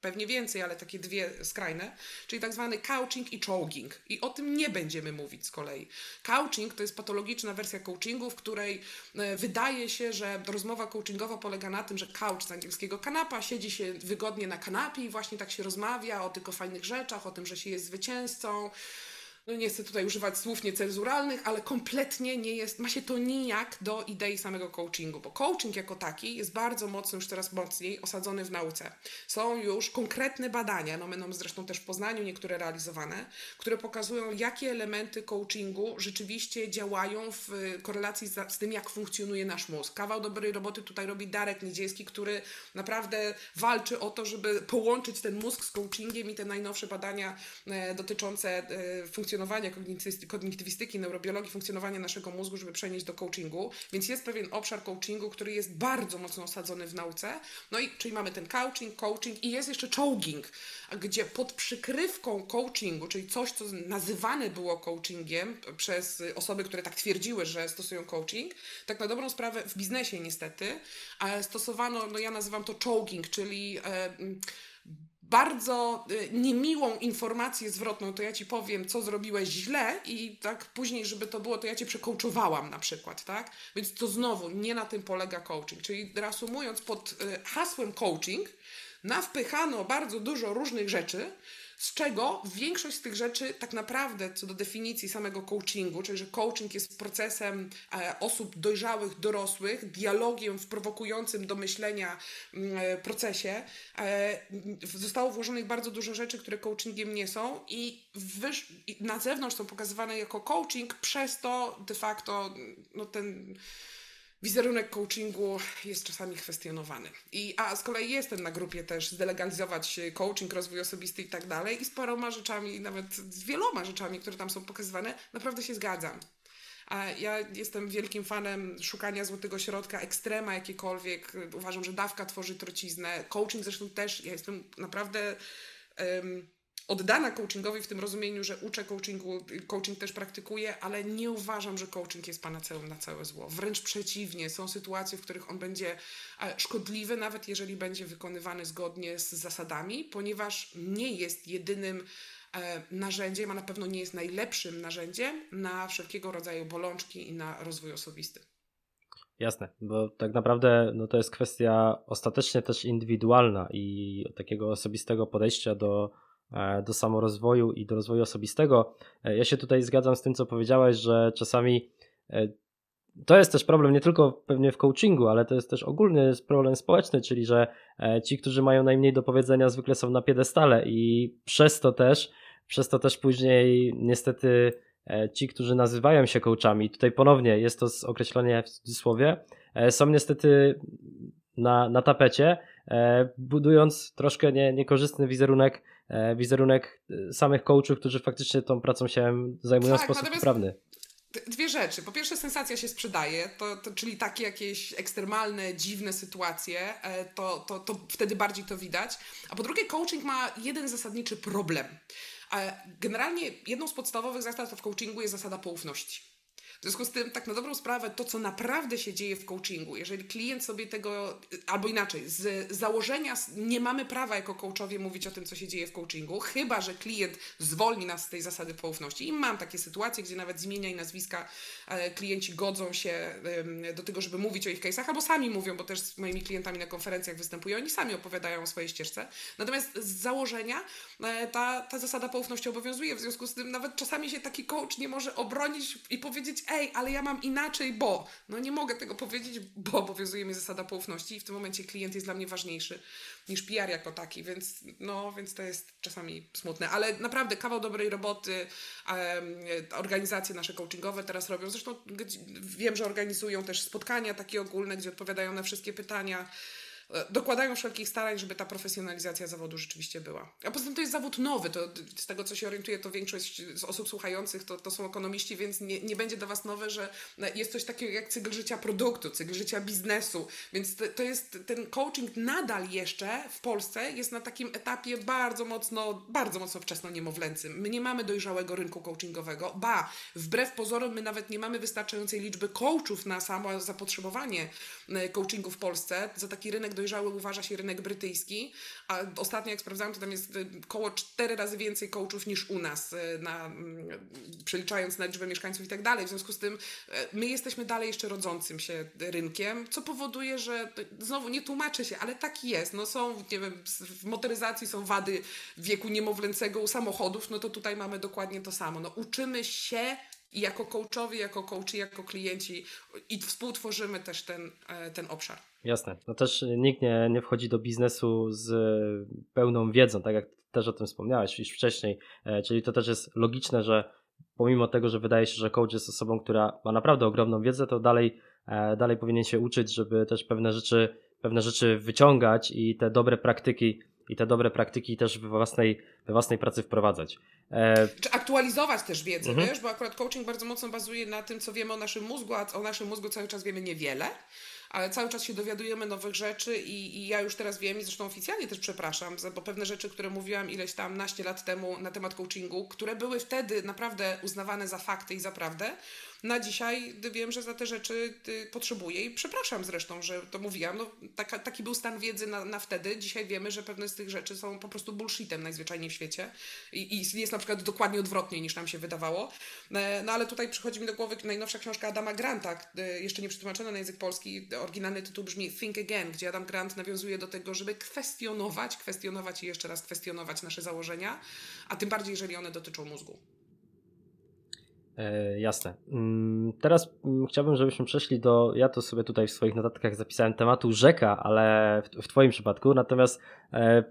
pewnie więcej, ale takie dwie skrajne, czyli tak zwany couching i chogging. I o tym nie będziemy mówić z kolei. Couching to jest patologiczna wersja coachingu, w której e, wydaje się, że rozmowa coachingowa polega na tym, że couch z angielskiego kanapa, siedzi się wygodnie na kanapie i właśnie tak się rozmawia o tylko fajnych rzeczach, o tym, że się jest zwycięzcą, no nie chcę tutaj używać słów niecenzuralnych, ale kompletnie nie jest, ma się to nijak do idei samego coachingu, bo coaching jako taki jest bardzo mocno, już teraz mocniej, osadzony w nauce. Są już konkretne badania, no będą zresztą też w Poznaniu niektóre realizowane, które pokazują, jakie elementy coachingu rzeczywiście działają w korelacji z, z tym, jak funkcjonuje nasz mózg. Kawał dobrej roboty tutaj robi Darek Niedzielski, który naprawdę walczy o to, żeby połączyć ten mózg z coachingiem i te najnowsze badania e, dotyczące e, funkcjonowania funkcjonowania kognitywistyki, neurobiologii, funkcjonowania naszego mózgu, żeby przenieść do coachingu. Więc jest pewien obszar coachingu, który jest bardzo mocno osadzony w nauce. No i czyli mamy ten coaching, coaching i jest jeszcze chogging, gdzie pod przykrywką coachingu, czyli coś, co nazywane było coachingiem przez osoby, które tak twierdziły, że stosują coaching, tak na dobrą sprawę w biznesie niestety, stosowano, no ja nazywam to chogging, czyli e, bardzo y, niemiłą informację zwrotną, to ja ci powiem, co zrobiłeś źle i tak później, żeby to było, to ja cię przekołczowałam na przykład, tak? Więc to znowu, nie na tym polega coaching. Czyli reasumując, pod y, hasłem coaching nawpychano bardzo dużo różnych rzeczy, z czego większość z tych rzeczy tak naprawdę co do definicji samego coachingu, czyli że coaching jest procesem e, osób dojrzałych, dorosłych, dialogiem w prowokującym do myślenia mm, e, procesie, e, zostało włożonych bardzo dużo rzeczy, które coachingiem nie są i, i na zewnątrz są pokazywane jako coaching, przez to de facto no ten wizerunek coachingu jest czasami kwestionowany. I, a z kolei jestem na grupie też zdelegalizować coaching, rozwój osobisty i tak dalej i z paroma rzeczami, nawet z wieloma rzeczami, które tam są pokazywane, naprawdę się zgadzam. A ja jestem wielkim fanem szukania złotego środka, ekstrema jakiekolwiek. Uważam, że dawka tworzy trociznę. Coaching zresztą też, ja jestem naprawdę... Um, oddana coachingowi w tym rozumieniu, że uczę coachingu, coaching też praktykuję, ale nie uważam, że coaching jest panaceum na całe zło. Wręcz przeciwnie, są sytuacje, w których on będzie e, szkodliwy, nawet jeżeli będzie wykonywany zgodnie z zasadami, ponieważ nie jest jedynym e, narzędziem, a na pewno nie jest najlepszym narzędziem na wszelkiego rodzaju bolączki i na rozwój osobisty. Jasne, bo tak naprawdę no to jest kwestia ostatecznie też indywidualna i takiego osobistego podejścia do, do samorozwoju i do rozwoju osobistego. E, ja się tutaj zgadzam z tym, co powiedziałeś, że czasami e, to jest też problem nie tylko pewnie w coachingu, ale to jest też ogólny problem społeczny, czyli że ci, którzy mają najmniej do powiedzenia, zwykle są na piedestale i przez to też, przez to też później niestety ci, którzy nazywają się coachami, tutaj ponownie jest to określenie w cudzysłowie, są niestety na, na tapecie, budując troszkę nie, niekorzystny wizerunek E, wizerunek e, samych coachów, którzy faktycznie tą pracą się zajmują tak, w sposób poprawny dwie rzeczy. Po pierwsze, sensacja się sprzedaje, to, to, czyli takie jakieś ekstremalne, dziwne sytuacje, e, to, to, to wtedy bardziej to widać. A po drugie, coaching ma jeden zasadniczy problem. Generalnie jedną z podstawowych zasad w coachingu jest zasada poufności. W związku z tym, tak na dobrą sprawę, to co naprawdę się dzieje w coachingu, jeżeli klient sobie tego, albo inaczej, z założenia nie mamy prawa jako coachowie mówić o tym, co się dzieje w coachingu, chyba że klient zwolni nas z tej zasady poufności. I mam takie sytuacje, gdzie nawet z i nazwiska e, klienci godzą się do tego, żeby mówić o ich case'ach, albo sami mówią, bo też z moimi klientami na konferencjach występują, oni sami opowiadają o swojej ścieżce. Natomiast z założenia e, ta, ta zasada poufności obowiązuje, w związku z tym nawet czasami się taki coach nie może obronić i powiedzieć, ej, ale ja mam inaczej, bo. No nie mogę tego powiedzieć, bo obowiązuje mnie zasada poufności i w tym momencie klient jest dla mnie ważniejszy niż PR jako taki, więc, no, więc to jest czasami smutne. Ale naprawdę kawał dobrej roboty um, organizacje nasze coachingowe teraz robią. Zresztą wiem, że organizują też spotkania takie ogólne, gdzie odpowiadają na wszystkie pytania. E, dokładają wszelkich starań, żeby ta profesjonalizacja zawodu rzeczywiście była. A poza tym to jest zawód nowy, to z tego co się orientuję, to większość z osób słuchających to, to są ekonomiści, więc nie, nie będzie dla Was nowe, że jest coś takiego jak cykl życia produktu, cykl życia biznesu, więc to, to jest, ten coaching nadal jeszcze w Polsce jest na takim etapie bardzo mocno, bardzo mocno wczesno niemowlęcym. My nie mamy dojrzałego rynku coachingowego, ba, wbrew pozorom my nawet nie mamy wystarczającej liczby coachów na samo zapotrzebowanie e, coachingu w Polsce. Za taki rynek dojrzały uważa się rynek brytyjski, a ostatnio jak sprawdzałam, to tam jest y, około cztery razy więcej coachów niż u nas, y, na, mm, przeliczając na liczbę mieszkańców i tak dalej. W związku z tym y, my jesteśmy dalej jeszcze rodzącym się rynkiem, co powoduje, że znowu nie tłumaczę się, ale tak jest. No są, nie wiem, w motoryzacji są wady wieku niemowlęcego u samochodów, no to tutaj mamy dokładnie to samo. No uczymy się i jako coachowie, jako coachi, jako klienci i współtworzymy też ten, e, ten obszar. Jasne. No też nikt nie, nie wchodzi do biznesu z pełną wiedzą, tak jak też o tym wspomniałeś już wcześniej, e, czyli to też jest logiczne, że pomimo tego, że wydaje się, że coach jest osobą, która ma naprawdę ogromną wiedzę, to dalej, e, dalej powinien się uczyć, żeby też pewne rzeczy, pewne rzeczy wyciągać i te dobre praktyki i te dobre praktyki też we własnej, we własnej pracy wprowadzać. E... Czy aktualizować też wiedzę, mhm. wiesz, bo akurat coaching bardzo mocno bazuje na tym, co wiemy o naszym mózgu, a o naszym mózgu cały czas wiemy niewiele ale cały czas się dowiadujemy nowych rzeczy i, i ja już teraz wiem i zresztą oficjalnie też przepraszam, bo pewne rzeczy, które mówiłam ileś tam naście lat temu na temat coachingu, które były wtedy naprawdę uznawane za fakty i za prawdę, na dzisiaj wiem, że za te rzeczy potrzebuję i przepraszam zresztą, że to mówiłam. No, taka, taki był stan wiedzy na, na wtedy. Dzisiaj wiemy, że pewne z tych rzeczy są po prostu bullshitem najzwyczajniej w świecie i, i jest na przykład dokładnie odwrotnie niż nam się wydawało. E, no ale tutaj przychodzi mi do głowy najnowsza książka Adama Granta, e, jeszcze nie przetłumaczona na język polski. Oryginalny tytuł brzmi Think Again, gdzie Adam Grant nawiązuje do tego, żeby kwestionować, kwestionować i jeszcze raz kwestionować nasze założenia, a tym bardziej, jeżeli one dotyczą mózgu. E, jasne. Mm, teraz mm, chciałbym, żebyśmy przeszli do. Ja to sobie tutaj w swoich notatkach zapisałem tematu rzeka, ale w, Twoim przypadku. Natomiast e,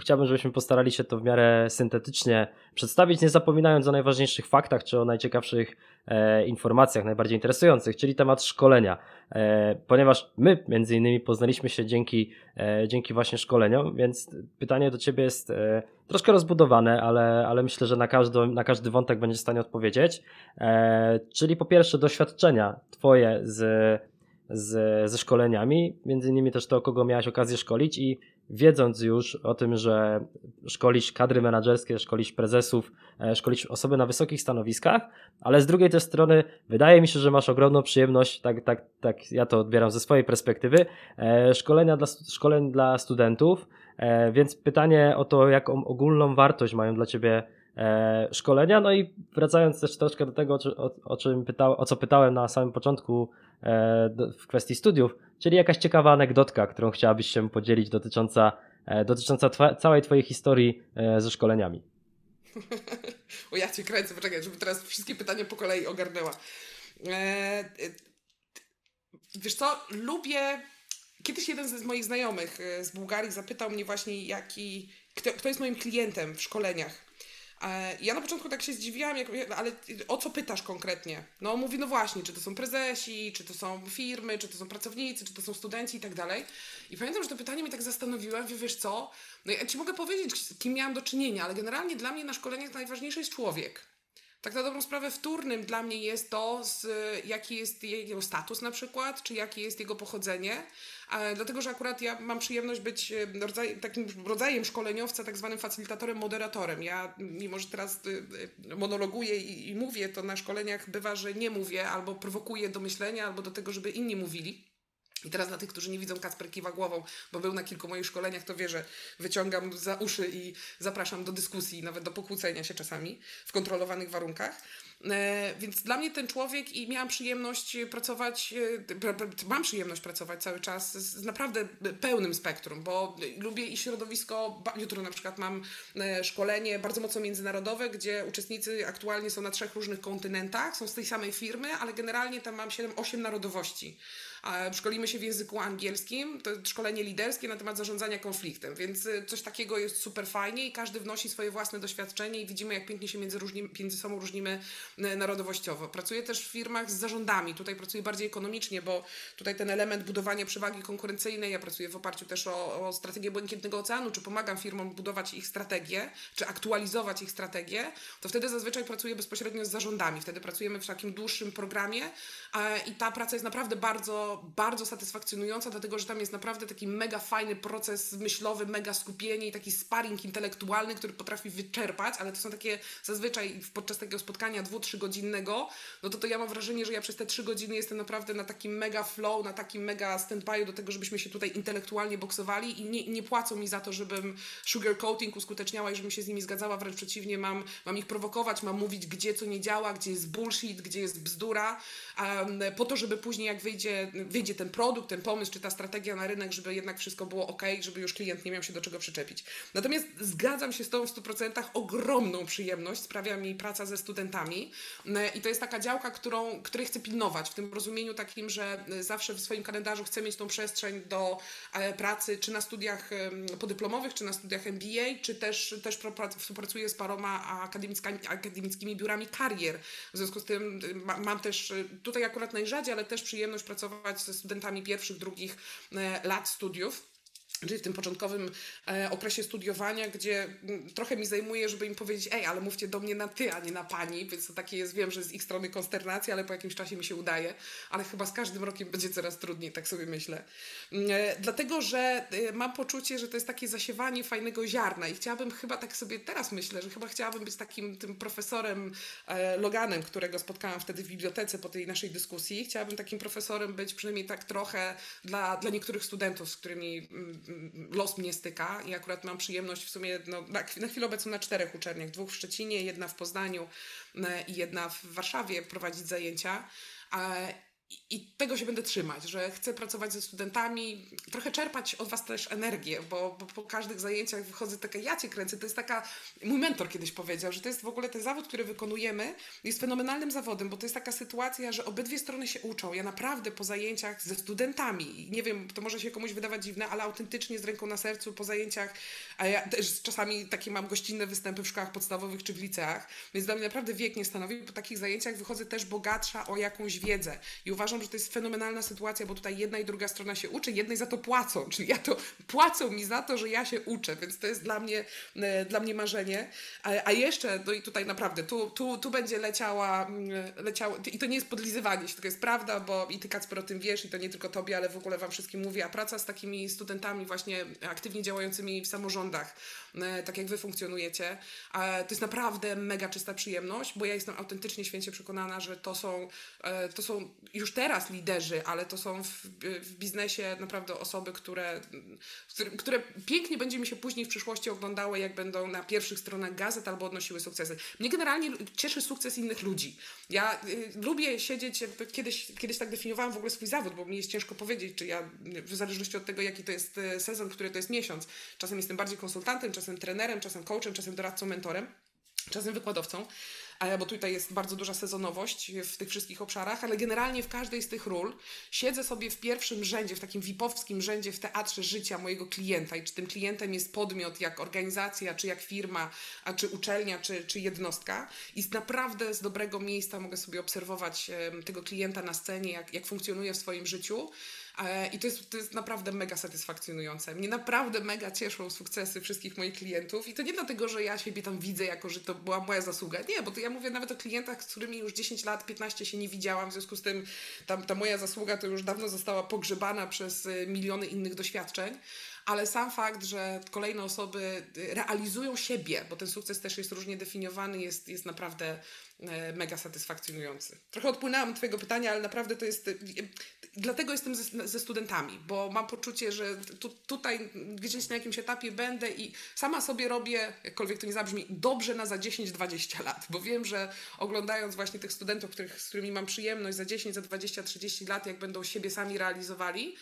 chciałbym, żebyśmy postarali się to w miarę syntetycznie przedstawić, nie zapominając o najważniejszych faktach czy o najciekawszych e, informacjach, najbardziej interesujących, czyli temat szkolenia. E, ponieważ my między innymi poznaliśmy się dzięki, e, dzięki właśnie szkoleniom, więc pytanie do Ciebie jest e, troszkę rozbudowane, ale, ale myślę, że na każdy, na każdy wątek będziesz w stanie odpowiedzieć. E, czyli po pierwsze doświadczenia Twoje z, z, ze szkoleniami, między innymi też to, kogo miałeś okazję szkolić i wiedząc już o tym, że szkolić kadry menedżerskie, szkolić prezesów, e, szkolić osoby na wysokich stanowiskach, ale z drugiej też strony wydaje mi się, że masz ogromną przyjemność, tak, tak, tak ja to odbieram ze swojej perspektywy, e, szkolenia dla, szkoleń dla studentów, e, więc pytanie o to, jaką ogólną wartość mają dla Ciebie szkolenia. No i wracając też troszkę do tego, o, czym pytał, o co pytałem na samym początku w kwestii studiów, Czyli jakaś ciekawa anegdotka, którą chciałabyś się podzielić dotycząca, e, dotycząca twa, całej Twojej historii e, ze szkoleniami. o ja Cię kręcę, poczekaj, żeby teraz wszystkie pytania po kolei ogarnęła. E, wiesz co, lubię... Kiedyś jeden z moich znajomych z Bułgarii zapytał mnie właśnie, jaki, kto, kto jest moim klientem w szkoleniach. E, ja na początku tak się zdziwiłam, jak, ale o co pytasz konkretnie? No mówi, no właśnie, czy to są prezesi, czy to są firmy, czy to są pracownicy, czy to są studenci i tak dalej. I pamiętam, że to pytanie mnie tak zastanowiło, wiesz co, no ja ci mogę powiedzieć, kim miałam do czynienia, ale generalnie dla mnie na szkoleniach najważniejszy jest człowiek. Tak na dobrą sprawę wtórnym dla mnie jest to, z, jaki jest jego status na przykład, czy jakie jest jego pochodzenie, dlatego, że akurat ja mam przyjemność być e, rodzaj, takim rodzajem szkoleniowca, tak zwanym facylitatorem, moderatorem. Ja, mimo że teraz e, e, monologuję i, i mówię, to na szkoleniach bywa, że nie mówię, albo prowokuję do myślenia, albo do tego, żeby inni mówili. I teraz dla tych, którzy nie widzą, Kacper kiwa głową, bo był na kilku moich szkoleniach, to wie, że wyciągam za uszy i zapraszam do dyskusji, nawet do pokłócenia się czasami w kontrolowanych warunkach. E, więc dla mnie ten człowiek i miałam przyjemność pracować, e, mam przyjemność pracować cały czas z naprawdę pełnym spektrum, bo lubię i środowisko, jutro na przykład mam e, szkolenie bardzo mocno międzynarodowe, gdzie uczestnicy aktualnie są na trzech różnych kontynentach, są z tej samej firmy, ale generalnie tam mam 7-8 narodowości. Szkolimy się w języku angielskim, to szkolenie liderskie na temat zarządzania konfliktem, więc coś takiego jest super fajnie i każdy wnosi swoje własne doświadczenie i widzimy, jak pięknie się między, różni, między sobą różnimy narodowościowo. Pracuję też w firmach z zarządami. Tutaj pracuję bardziej ekonomicznie, bo tutaj ten element budowania przewagi konkurencyjnej, ja pracuję w oparciu też o, o strategię Błękitnego Oceanu, czy pomagam firmom budować ich strategię, czy aktualizować ich strategię, to wtedy zazwyczaj pracuję bezpośrednio z zarządami. Wtedy pracujemy w takim dłuższym programie i ta praca jest naprawdę bardzo, bardzo satysfakcjonująca, dlatego że tam jest naprawdę taki mega fajny proces myślowy, mega skupienie i taki sparring intelektualny, który potrafi wyczerpać, ale to są takie zazwyczaj podczas takiego spotkania dwu, trzygodzinnego, no to to ja mam wrażenie, że ja przez te trzy godziny jestem naprawdę na takim mega flow, na takim mega stand-by do tego, żebyśmy się tutaj intelektualnie boksowali i nie, nie płacą mi za to, żebym sugarcoating uskuteczniała i żebym się z nimi zgadzała, wręcz przeciwnie, mam, mam ich prowokować, mam mówić, gdzie co nie działa, gdzie jest bullshit, gdzie jest bzdura, um, po to, żeby później jak wyjdzie, wyjdzie ten produkt, ten pomysł, czy ta strategia na rynek, żeby jednak wszystko było ok, żeby już klient nie miał się do czego przyczepić. Natomiast zgadzam się z tą w 100%, ogromną przyjemność sprawia mi praca ze studentami, i to jest taka działka, którą, której chcę pilnować, w tym rozumieniu takim, że zawsze w swoim kalendarzu chcę mieć tą przestrzeń do e, pracy, czy na studiach podyplomowych, czy na studiach MBA, czy też, też współpracuję z paroma akademickimi, akademickimi biurami karier. W związku z tym mam też, tutaj akurat najrzadziej, ale też przyjemność pracować ze studentami pierwszych, drugich e, lat studiów. Czyli w tym początkowym e, okresie studiowania, gdzie m, mm, trochę mi zajmuje, żeby im powiedzieć, ej, ale mówcie do mnie na ty, a nie na pani, więc to takie jest, wiem, że z ich strony konsternacja, ale po jakimś czasie mi się udaje, ale chyba z każdym rokiem będzie coraz trudniej, tak sobie myślę. Mm, e, dlatego, że e, mam poczucie, że to jest takie zasiewanie fajnego ziarna i chciałabym chyba tak sobie teraz myślę, że chyba chciałabym być takim tym profesorem e, Loganem, którego spotkałam wtedy w bibliotece po tej naszej dyskusji. Chciałabym takim profesorem być przynajmniej tak trochę dla, dla niektórych studentów, z którymi mm, los mnie styka i akurat mam przyjemność w sumie no, na, na chwilę obecną na czterech uczelniach, dwóch w Szczecinie, jedna w Poznaniu e, i jedna w Warszawie prowadzić zajęcia. I tego się będę trzymać, że chcę pracować ze studentami, trochę czerpać od Was też energię, bo, bo po każdych zajęciach wychodzę taka, ja Cię kręcę, to jest taka, mój mentor kiedyś powiedział, że to jest w ogóle ten zawód, który wykonujemy, jest fenomenalnym zawodem, bo to jest taka sytuacja, że obydwie strony się uczą. Ja naprawdę po zajęciach ze studentami, nie wiem, to może się komuś wydawać dziwne, ale autentycznie z ręką na sercu po zajęciach, a ja też czasami takie mam gościnne występy w szkołach podstawowych czy w liceach, więc dla mnie naprawdę wiek nie stanowi, po takich zajęciach wychodzę też bogatsza o jakąś wiedzę i uważam, że to jest fenomenalna sytuacja, bo tutaj jedna i druga strona się uczy, jednej za to płacą, czyli ja to płacą mi za to, że ja się uczę, więc to jest dla mnie, e, dla mnie marzenie. A, a jeszcze, no i tutaj naprawdę, tu, tu, tu będzie leciała, mm, leciała, i to nie jest podlizywanie się, to jest prawda, bo i ty Kacper o tym wiesz i to nie tylko tobie, ale w ogóle wam wszystkim mówię, a praca z takimi studentami właśnie aktywnie działającymi w samorządach, e, tak jak wy funkcjonujecie, to jest naprawdę mega czysta przyjemność, bo ja jestem autentycznie święcie przekonana, że to są, e, to są już teraz liderzy, ale to są w, w biznesie naprawdę osoby, które, które pięknie będzie mi się później w przyszłości oglądały, jak będą na pierwszych stronach gazet albo odnosiły sukcesy. Mnie generalnie cieszy sukces innych ludzi. Ja y, lubię siedzieć, kiedyś, kiedyś tak definiowałam w ogóle swój zawód, bo mi jest ciężko powiedzieć, czy ja, w zależności od tego, jaki to jest y, sezon, który to jest miesiąc, czasem jestem bardziej konsultantem, czasem trenerem, czasem coachem, czasem doradcą, mentorem, czasem wykładowcą bo tutaj jest bardzo duża sezonowość w tych wszystkich obszarach, ale generalnie w każdej z tych ról siedzę sobie w pierwszym rzędzie, w takim VIP-owskim rzędzie w teatrze życia mojego klienta. I czy tym klientem jest podmiot jak organizacja, czy jak firma, a czy uczelnia, czy, czy jednostka. I naprawdę z dobrego miejsca mogę sobie obserwować tego klienta na scenie, jak, jak funkcjonuje w swoim życiu I to jest, to jest naprawdę mega satysfakcjonujące. Mnie naprawdę mega cieszą sukcesy wszystkich moich klientów i to nie dlatego, że ja siebie tam widzę jako, że to była moja zasługa. Nie, bo to ja mówię nawet o klientach, z którymi już 10 lat, 15 się nie widziałam, w związku z tym tam, ta moja zasługa to już dawno została pogrzebana przez y, miliony innych doświadczeń ale sam fakt, że kolejne osoby y, realizują siebie, bo ten sukces też jest różnie definiowany, jest, jest naprawdę e, mega satysfakcjonujący. Trochę odpłynęłam od Twojego pytania, ale naprawdę to jest. Y, dlatego jestem ze, ze studentami, bo mam poczucie, że tu, tutaj gdzieś na jakimś etapie będę i sama sobie robię, jakkolwiek to nie zabrzmi, dobrze na za 10-20 lat, bo wiem, że oglądając właśnie tych studentów, których, z którymi mam przyjemność za 10, za 20, 30 lat, jak będą siebie sami realizowali,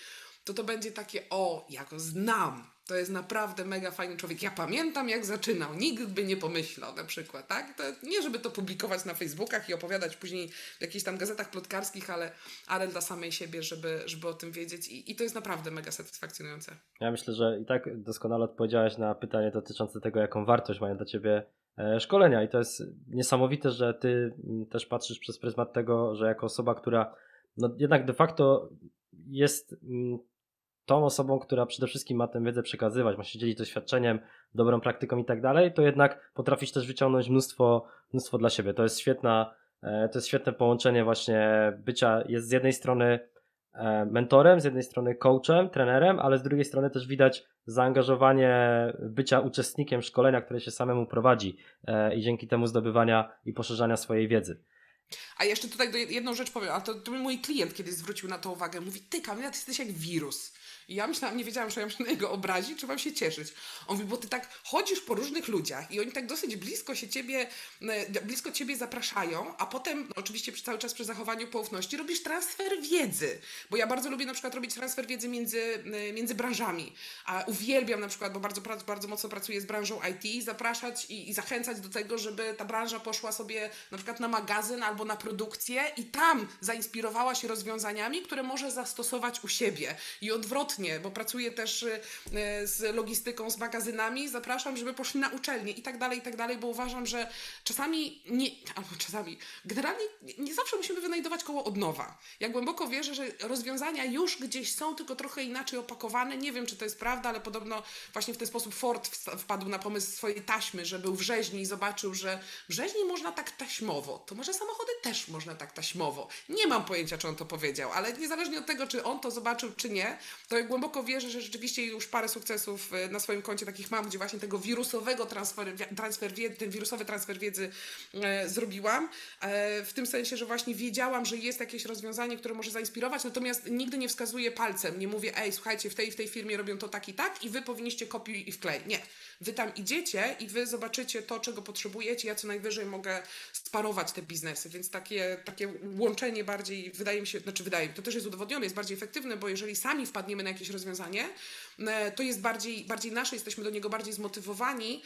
to to będzie takie, o, ja go znam. To jest naprawdę mega fajny człowiek. Ja pamiętam, jak zaczynał. Nikt by nie pomyślał na przykład, tak? To nie, żeby to publikować na Facebookach i opowiadać później w jakichś tam gazetach plotkarskich, ale, ale dla samej siebie, żeby, żeby o tym wiedzieć. I, I to jest naprawdę mega satysfakcjonujące. Ja myślę, że i tak doskonale odpowiedziałeś na pytanie dotyczące tego, jaką wartość mają dla Ciebie e, szkolenia. I to jest niesamowite, że Ty mm, też patrzysz przez pryzmat tego, że jako osoba, która no jednak de facto jest mm, tą osobą, która przede wszystkim ma tę wiedzę przekazywać, ma się dzielić doświadczeniem, dobrą praktyką i tak dalej, to jednak potrafisz też wyciągnąć mnóstwo, mnóstwo dla siebie. To jest świetna, e, to jest świetne połączenie właśnie bycia, jest z jednej strony e, mentorem, z jednej strony coachem, trenerem, ale z drugiej strony też widać zaangażowanie bycia uczestnikiem szkolenia, które się samemu prowadzi e, i dzięki temu zdobywania i poszerzania swojej wiedzy. A jeszcze tutaj jedną rzecz powiem, a to, to mój klient kiedyś zwrócił na to uwagę. Mówi, ty Kamila, ty jesteś jak wirus. I ja myślałam, nie wiedziałam, czy mam się na niego obrazić, czy mam się cieszyć. On mówi, bo ty tak chodzisz po różnych ludziach i oni tak dosyć blisko się ciebie, e, blisko ciebie zapraszają, a potem, oczywiście cały czas przy zachowaniu poufności, robisz transfer wiedzy. Bo ja bardzo lubię na przykład robić transfer wiedzy między, e, między branżami. A uwielbiam na przykład, bo bardzo, bardzo mocno pracuję z branżą IT, zapraszać i, i zachęcać do tego, żeby ta branża poszła sobie na przykład na magazyn albo na produkcję i tam zainspirowała się rozwiązaniami, które może zastosować u siebie. I odwrotnie, bo pracuję też y, z logistyką, z magazynami, zapraszam, żeby poszli na uczelnię i tak dalej, i tak dalej, bo uważam, że czasami nie, albo czasami, generalnie nie zawsze musimy wynajdować koło od nowa. Ja głęboko wierzę, że rozwiązania już gdzieś są, tylko trochę inaczej opakowane. Nie wiem, czy to jest prawda, ale podobno właśnie w ten sposób Ford wpadł na pomysł swojej taśmy, że był w rzeźni i zobaczył, że w rzeźni można tak taśmowo. To może samochody też można tak taśmowo. Nie mam pojęcia, czy on to powiedział, ale niezależnie od tego, czy on to zobaczył, czy nie, to głęboko wierzę, że rzeczywiście już parę sukcesów e, na swoim koncie takich mam, gdzie właśnie tego wirusowego transfer, transfer wiedzy, ten wirusowy transfer wiedzy e, zrobiłam. E, w tym sensie, że właśnie wiedziałam, że jest jakieś rozwiązanie, które może zainspirować, natomiast nigdy nie wskazuję palcem, nie mówię, ej, słuchajcie, w tej w tej firmie robią to tak i tak i wy powinniście kopiuj i wklej. Nie. Wy tam idziecie i wy zobaczycie to, czego potrzebujecie. Ja co najwyżej mogę sparować te biznesy, więc takie, takie łączenie bardziej, wydaje mi się, znaczy wydaje mi, to też jest udowodnione, jest bardziej efektywne, bo jeżeli sami wpadniemy na jakieś rozwiązanie, e, to jest bardziej, bardziej nasze, jesteśmy do niego bardziej zmotywowani,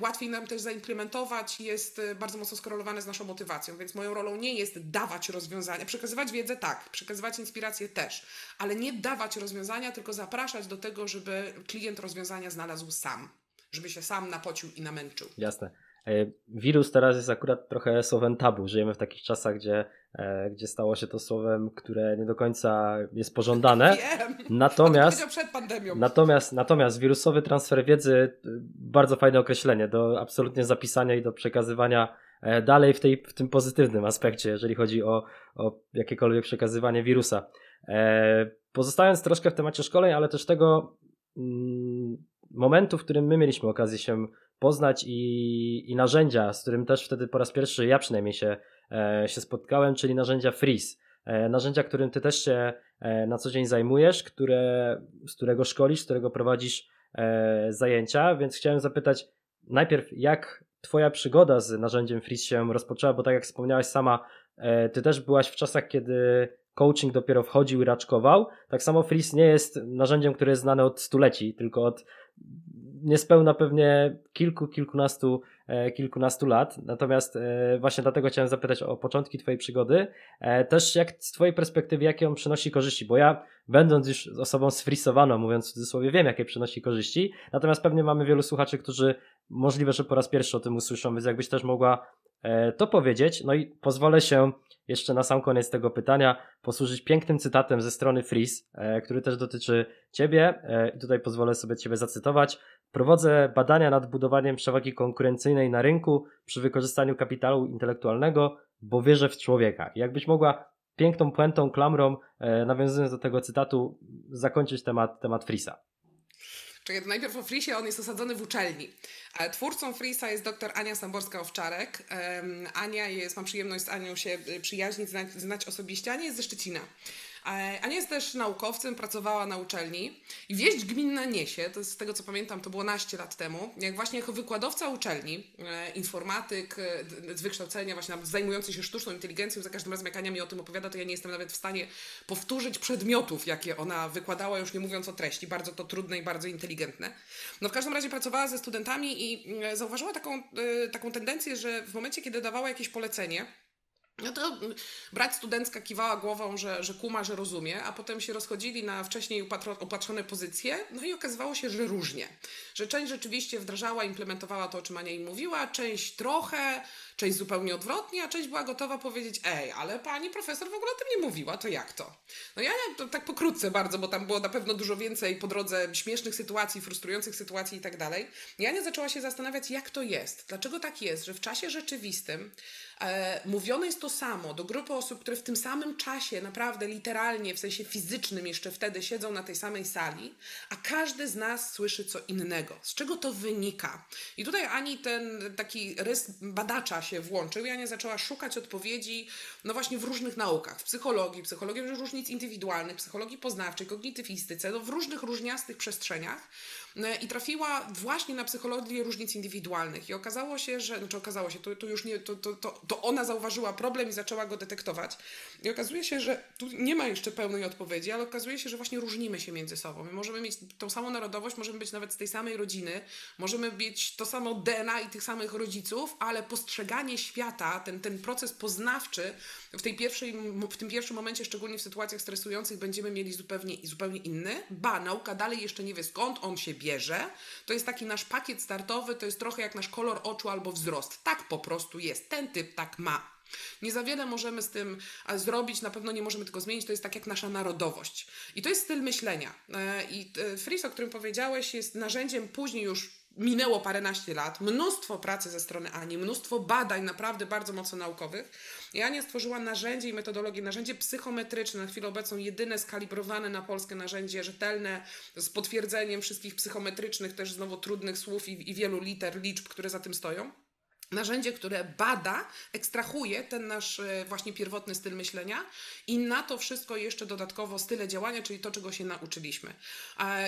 łatwiej nam też zaimplementować, jest e, bardzo mocno skorelowane z naszą motywacją, więc moją rolą nie jest dawać rozwiązania, przekazywać wiedzę tak, przekazywać inspiracje też, ale nie dawać rozwiązania, tylko zapraszać do tego, żeby klient rozwiązania znalazł sam żeby się sam napocił i namęczył. Jasne. E, wirus teraz jest akurat trochę słowem tabu. Żyjemy w takich czasach, gdzie, gdzie stało się to słowem, które nie do końca jest pożądane. Wiem. Natomiast, przed pandemią. Natomiast, natomiast wirusowy transfer wiedzy, bardzo fajne określenie do absolutnie zapisania i do przekazywania e, dalej w, tej, w tym pozytywnym aspekcie, jeżeli chodzi o, o jakiekolwiek przekazywanie wirusa. Pozostając troszkę w temacie szkoleń, ale też tego mm, momentu, w którym my mieliśmy okazję się poznać i, i narzędzia, z którym też wtedy po raz pierwszy ja przynajmniej się, e, się spotkałem, czyli narzędzia Freeze. E, narzędzia, którym ty też się e, na co dzień zajmujesz, które, z którego szkolisz, z którego prowadzisz e, zajęcia, więc chciałem zapytać najpierw, jak twoja przygoda z narzędziem Freeze się rozpoczęła, bo tak jak wspomniałaś sama, e, ty też byłaś w czasach, kiedy coaching dopiero wchodził i raczkował. Tak samo Freeze nie jest narzędziem, które jest znane od stuleci, tylko od niespełna pewnie kilku, kilkunastu, e, kilkunastu lat. Natomiast e, właśnie dlatego chciałem zapytać o początki Twojej przygody. E, też jak z Twojej perspektywy, jakie on przynosi korzyści? Bo ja, będąc już osobą sfrisowaną, mówiąc w cudzysłowie, wiem, jakie przynosi korzyści. Natomiast pewnie mamy wielu słuchaczy, którzy możliwe, że po raz pierwszy o tym usłyszą, więc jakbyś też mogła to powiedzieć. No i pozwolę się jeszcze na sam koniec tego pytania posłużyć pięknym cytatem ze strony Freeze, który też dotyczy Ciebie. I tutaj pozwolę sobie Ciebie zacytować. Prowadzę badania nad budowaniem przewagi konkurencyjnej na rynku przy wykorzystaniu kapitału intelektualnego, bo wierzę w człowieka. Jakbyś mogła piękną puentą, klamrą, e, nawiązując do tego cytatu, zakończyć temat, temat Frisa. Czekaj, najpierw o Frisie, on jest osadzony w uczelni. E, twórcą Frisa jest dr Ania Samborska-Owczarek. Ania jest, mam przyjemność z Anią się e, przyjaźnić, znać, znać osobiście. Ania jest ze Szczecina. Ania jest też naukowcem, pracowała na uczelni i wieść gminna niesie, to z tego co pamiętam, to było naście lat temu, jak właśnie jako wykładowca uczelni, e, informatyk e, z wykształcenia, właśnie zajmujący się sztuczną inteligencją, za każdym razem jak Ania mi o tym opowiada, to ja nie jestem nawet w stanie powtórzyć przedmiotów, jakie ona wykładała, już nie mówiąc o treści, bardzo to trudne i bardzo inteligentne. No w każdym razie pracowała ze studentami i e, zauważyła taką, taką tendencję, że w momencie, kiedy dawała jakieś polecenie, no to brać studencka kiwała głową, że, że kuma, że rozumie, a potem się rozchodzili na wcześniej upatrzone pozycje, no i okazywało się, że różnie. Że część rzeczywiście wdrażała, implementowała to, o czym Ania im mówiła, część trochę, część zupełnie odwrotnie, a część była gotowa powiedzieć, ej, ale pani profesor w ogóle o tym nie mówiła, to jak to? No ja to tak pokrótce bardzo, bo tam było na pewno dużo więcej po drodze śmiesznych sytuacji, frustrujących sytuacji i tak dalej. Jania zaczęła się zastanawiać, jak to jest, dlaczego tak jest, że w czasie rzeczywistym mówione jest to samo do grupy osób, które w tym samym czasie, naprawdę literalnie, w sensie fizycznym jeszcze wtedy siedzą na tej samej sali, a każdy z nas słyszy co innego. Z czego to wynika? I tutaj Ani ten taki rys badacza się włączył i Ania zaczęła szukać odpowiedzi, no właśnie w różnych naukach, w psychologii, psychologii różnic indywidualnych, psychologii poznawczej, kognitywistyce, no w różnych różniastych przestrzeniach e, i trafiła właśnie na psychologię różnic indywidualnych i okazało się, że, znaczy okazało się, to, to już nie, to, to, to, to ona zauważyła problem i zaczęła go detektować. I okazuje się, że tu nie ma jeszcze pełnej odpowiedzi, ale okazuje się, że właśnie różnimy się między sobą. My możemy mieć tą samą narodowość, możemy być nawet z tej samej rodziny, możemy mieć to samo DNA i tych samych rodziców, ale postrzeganie świata, ten, ten proces poznawczy w, tej pierwszej, w tym pierwszym momencie, szczególnie w sytuacjach stresujących, będziemy mieli zupełnie, zupełnie inny. Ba, nauka dalej jeszcze nie wie skąd on się bierze. To jest taki nasz pakiet startowy, to jest trochę jak nasz kolor oczu albo wzrost. Tak po prostu jest. Ten typ tak ma. Nie za wiele możemy z tym zrobić, na pewno nie możemy tego zmienić. To jest tak jak nasza narodowość. I to jest styl myślenia. E, I e, Fris, o którym powiedziałeś, jest narzędziem później już minęło paręnaście lat, mnóstwo pracy ze strony Ani, mnóstwo badań naprawdę bardzo mocno naukowych. I Ania stworzyła narzędzie i metodologię, narzędzie psychometryczne, na chwilę obecną jedyne skalibrowane na Polskę narzędzie, rzetelne, z potwierdzeniem wszystkich psychometrycznych, też znowu trudnych słów i, i wielu liter, liczb, które za tym stoją narzędzie, które bada, ekstrahuje ten nasz e, właśnie pierwotny styl myślenia i na to wszystko jeszcze dodatkowo style działania, czyli to, czego się nauczyliśmy.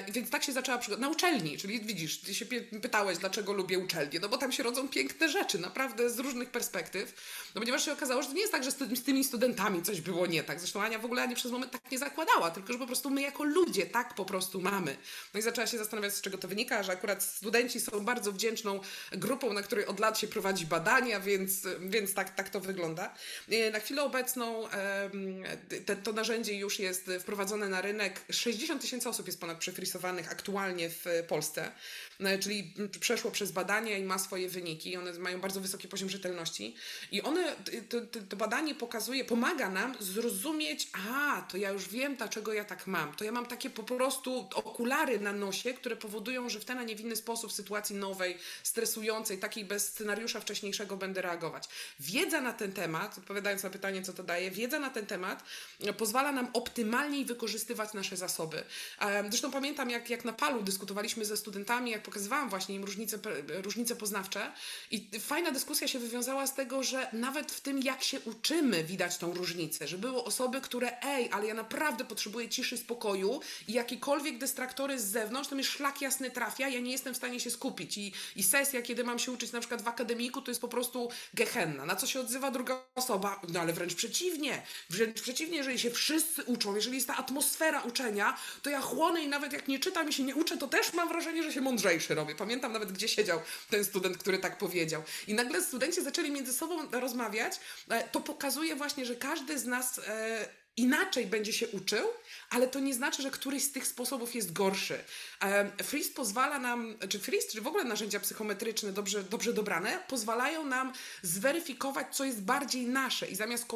Więc tak się zaczęła przygoda. Na uczelni, czyli widzisz, ty się pytałeś, dlaczego lubię uczelnię, no bo tam się rodzą piękne rzeczy, naprawdę z różnych perspektyw, no ponieważ się okazało, że to nie jest tak, że z, tymi studentami coś było nie tak. Zresztą Ania w ogóle ani przez moment tak nie zakładała, tylko że po prostu my jako ludzie tak po prostu mamy. No i zaczęła się zastanawiać, z czego to wynika, że akurat studenci są bardzo wdzięczną grupą, na której od lat się prowadzi prowadzi badania, więc, więc tak, tak to wygląda. E, na chwilę obecną te, to narzędzie już jest wprowadzone na rynek. 60 tysięcy osób jest ponad przefrisowanych aktualnie w Polsce, e, czyli przeszło przez badania i ma swoje wyniki. One mają bardzo wysoki poziom rzetelności i one, to, to, badanie pokazuje, pomaga nam zrozumieć, a to ja już wiem, dlaczego ja tak mam. To ja mam takie po prostu okulary na nosie, które powodują, że w ten, a nie w inny sposób w sytuacji nowej, stresującej, takiej bez scenariusza wcześniejszego będę reagować. Wiedza na ten temat, odpowiadając na pytanie, co to daje, wiedza na ten temat e, pozwala nam optymalniej wykorzystywać nasze zasoby. E, zresztą pamiętam, jak, jak na palu dyskutowaliśmy ze studentami, jak pokazywałam właśnie im różnice, różnice poznawcze i fajna dyskusja się wywiązała z tego, że nawet w tym, jak się uczymy, widać tą różnicę, że były osoby, które ej, ale ja naprawdę potrzebuję ciszy, spokoju i jakiekolwiek dystraktory z zewnątrz, to mi szlak jasny trafia, ja nie jestem w stanie się skupić i, i sesja, kiedy mam się uczyć na przykład w to jest po prostu gehenna. Na co się odzywa druga osoba? No ale wręcz przeciwnie. Wręcz przeciwnie, jeżeli się wszyscy uczą, jeżeli jest ta atmosfera uczenia, to ja chłonę i nawet jak nie czytam i się nie uczę, to też mam wrażenie, że się mądrzejszy robię. Pamiętam nawet, gdzie siedział ten student, który tak powiedział. I nagle studenci zaczęli między sobą rozmawiać. E, to pokazuje właśnie, że każdy z nas e, inaczej będzie się uczył, ale to nie znaczy, że któryś z tych sposobów jest gorszy. Freeze pozwala nam, czy Freeze, czy w ogóle narzędzia psychometryczne dobrze, dobrze dobrane, pozwalają nam zweryfikować, co jest bardziej nasze i zamiast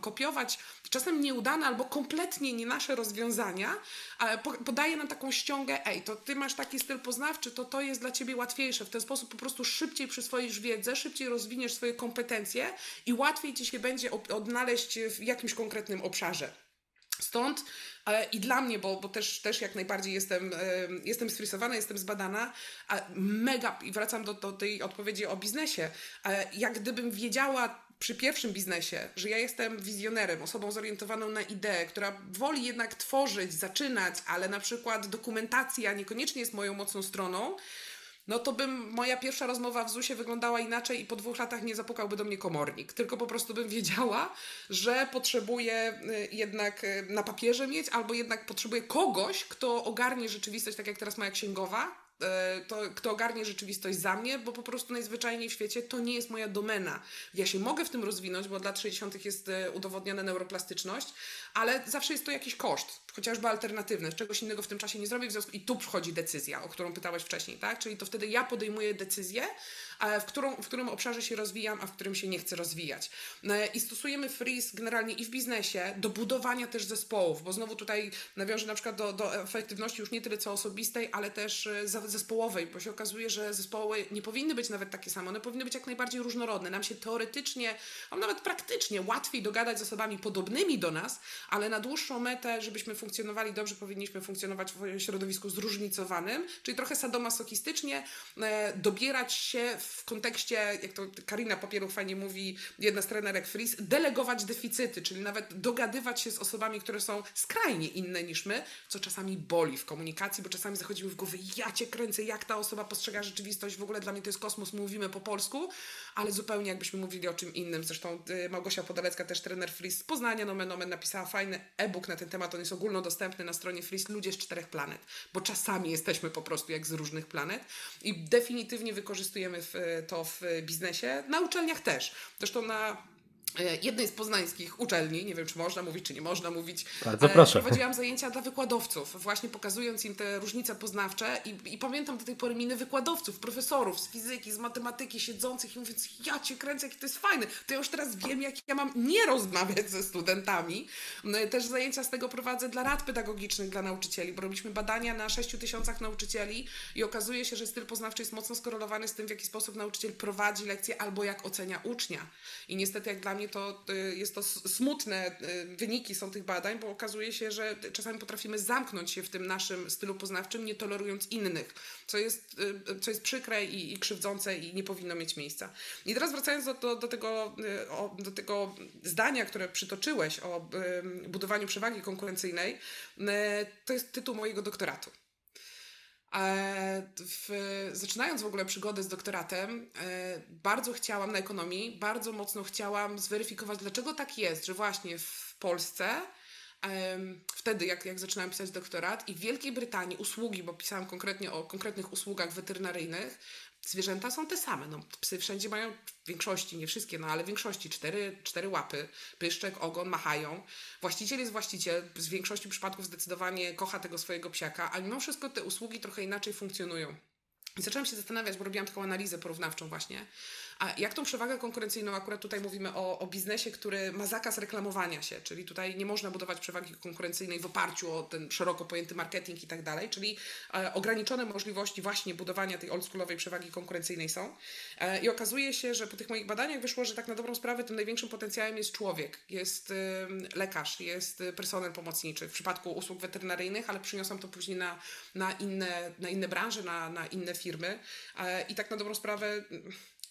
kopiować czasem nieudane albo kompletnie nie nasze rozwiązania, podaje nam taką ściągę, ej, to ty masz taki styl poznawczy, to to jest dla ciebie łatwiejsze. W ten sposób po prostu szybciej przyswoisz wiedzę, szybciej rozwiniesz swoje kompetencje i łatwiej ci się będzie odnaleźć w jakimś konkretnym obszarze. Stąd i dla mnie, bo, bo też, też jak najbardziej jestem, jestem sfrisowana, jestem zbadana, mega, i wracam do, do tej odpowiedzi o biznesie, jak gdybym wiedziała przy pierwszym biznesie, że ja jestem wizjonerem, osobą zorientowaną na ideę, która woli jednak tworzyć, zaczynać, ale na przykład dokumentacja niekoniecznie jest moją mocną stroną, no to bym moja pierwsza rozmowa w ZUS-ie wyglądała inaczej i po dwóch latach nie zapukałby do mnie komornik. Tylko po prostu bym wiedziała, że potrzebuję y, jednak y, na papierze mieć, albo jednak potrzebuję kogoś, kto ogarnie rzeczywistość, tak jak teraz moja księgowa, E, to, kto ogarnie rzeczywistość za mnie, bo po prostu najzwyczajniej w świecie to nie jest moja domena. Ja się mogę w tym rozwinąć, bo od lat 60. jest udowodniona neuroplastyczność, ale zawsze jest to jakiś koszt, chociażby alternatywny. Czegoś innego w tym czasie nie zrobię, w związku i tu wchodzi decyzja, o którą pytałeś wcześniej, tak? Czyli to wtedy ja podejmuję decyzję, w, którą, w którym obszarze się rozwijam, a w którym się nie chcę rozwijać. E, I stosujemy freeze generalnie i w biznesie do budowania też zespołów, bo znowu tutaj nawiążę na przykład do, do efektywności już nie tyle co osobistej, ale też zespołowej, bo się okazuje, że zespoły nie powinny być nawet takie same, one powinny być jak najbardziej różnorodne. Nam się teoretycznie, a nawet praktycznie łatwiej dogadać z osobami podobnymi do nas, ale na dłuższą metę, żebyśmy funkcjonowali dobrze, powinniśmy funkcjonować w środowisku zróżnicowanym, czyli trochę sadomasochistycznie e, dobierać się w kontekście, jak to Karina Popieruch fajnie mówi, jedna z trenerek Fris, delegować deficyty, czyli nawet dogadywać się z osobami, które są skrajnie inne niż my, co czasami boli w komunikacji, bo czasami zachodzimy w głowę, ja cię kręcę, jak ta osoba postrzega rzeczywistość, w ogóle dla mnie to jest kosmos, mówimy po polsku, ale zupełnie jakbyśmy mówili o czym innym. Zresztą y, Małgosia Podalecka, też trener Fris z Poznania, nomen omen, napisała fajny e-book na ten temat, on jest ogólnodostępny na stronie Fris, ludzie z czterech planet, bo czasami jesteśmy po prostu jak z różnych planet i definitywnie wykorzystujemy to w biznesie, na uczelniach też. Zresztą na jednej z poznańskich uczelni, nie wiem czy można mówić, czy nie można mówić. Bardzo proszę. Prowadziłam zajęcia dla wykładowców, właśnie pokazując im te różnice poznawcze i, i, pamiętam do tej pory miny wykładowców, profesorów z fizyki, z matematyki siedzących i mówiąc, ja cię kręcę, jaki to jest fajny, to ja już teraz wiem, jak ja mam nie rozmawiać ze studentami. No też zajęcia z tego prowadzę dla rad pedagogicznych, dla nauczycieli, bo robiliśmy badania na 6 tysiącach nauczycieli i okazuje się, że styl poznawczy jest mocno skorelowany z tym, w jaki sposób nauczyciel prowadzi lekcje albo jak ocenia ucznia. I niestety jak dla mnie to y, jest to smutne y, wyniki są tych badań, bo okazuje się, że czasami potrafimy zamknąć się w tym naszym stylu poznawczym, nie tolerując innych, co jest, y, co jest przykre i, i krzywdzące i nie powinno mieć miejsca. I teraz wracając do, do, do, tego, do tego zdania, które przytoczyłeś o budowaniu przewagi konkurencyjnej, to jest tytuł mojego doktoratu. W, zaczynając w ogóle przygodę z doktoratem, e, bardzo chciałam na ekonomii, bardzo mocno chciałam zweryfikować, dlaczego tak jest, że właśnie w Polsce, wtedy jak, jak zaczynałam pisać doktorat, i w Wielkiej Brytanii usługi, bo pisałam konkretnie o konkretnych usługach weterynaryjnych, zwierzęta są te same. No, psy wszędzie mają, w większości, nie wszystkie, no ale w większości cztery, cztery łapy, pyszczek, ogon, machają. Właściciel jest właściciel, z większości przypadków zdecydowanie kocha tego swojego psiaka, ale mimo wszystko te usługi trochę inaczej funkcjonują. I się zastanawiać, bo robiłam taką analizę porównawczą właśnie, a jak tą przewagę konkurencyjną, akurat tutaj mówimy o, o biznesie, który ma zakaz reklamowania się, czyli tutaj nie można budować przewagi konkurencyjnej w oparciu o ten szeroko pojęty marketing i tak dalej, czyli e, ograniczone możliwości właśnie budowania tej oldschoolowej przewagi konkurencyjnej są. E, I okazuje się, że po tych moich badaniach wyszło, że tak na dobrą sprawę tym największym potencjałem jest człowiek, jest e, lekarz, jest personel pomocniczy w przypadku usług weterynaryjnych, ale przyniosłam to później na, na, inne, na inne branże, na, na inne firmy. E, I tak na dobrą sprawę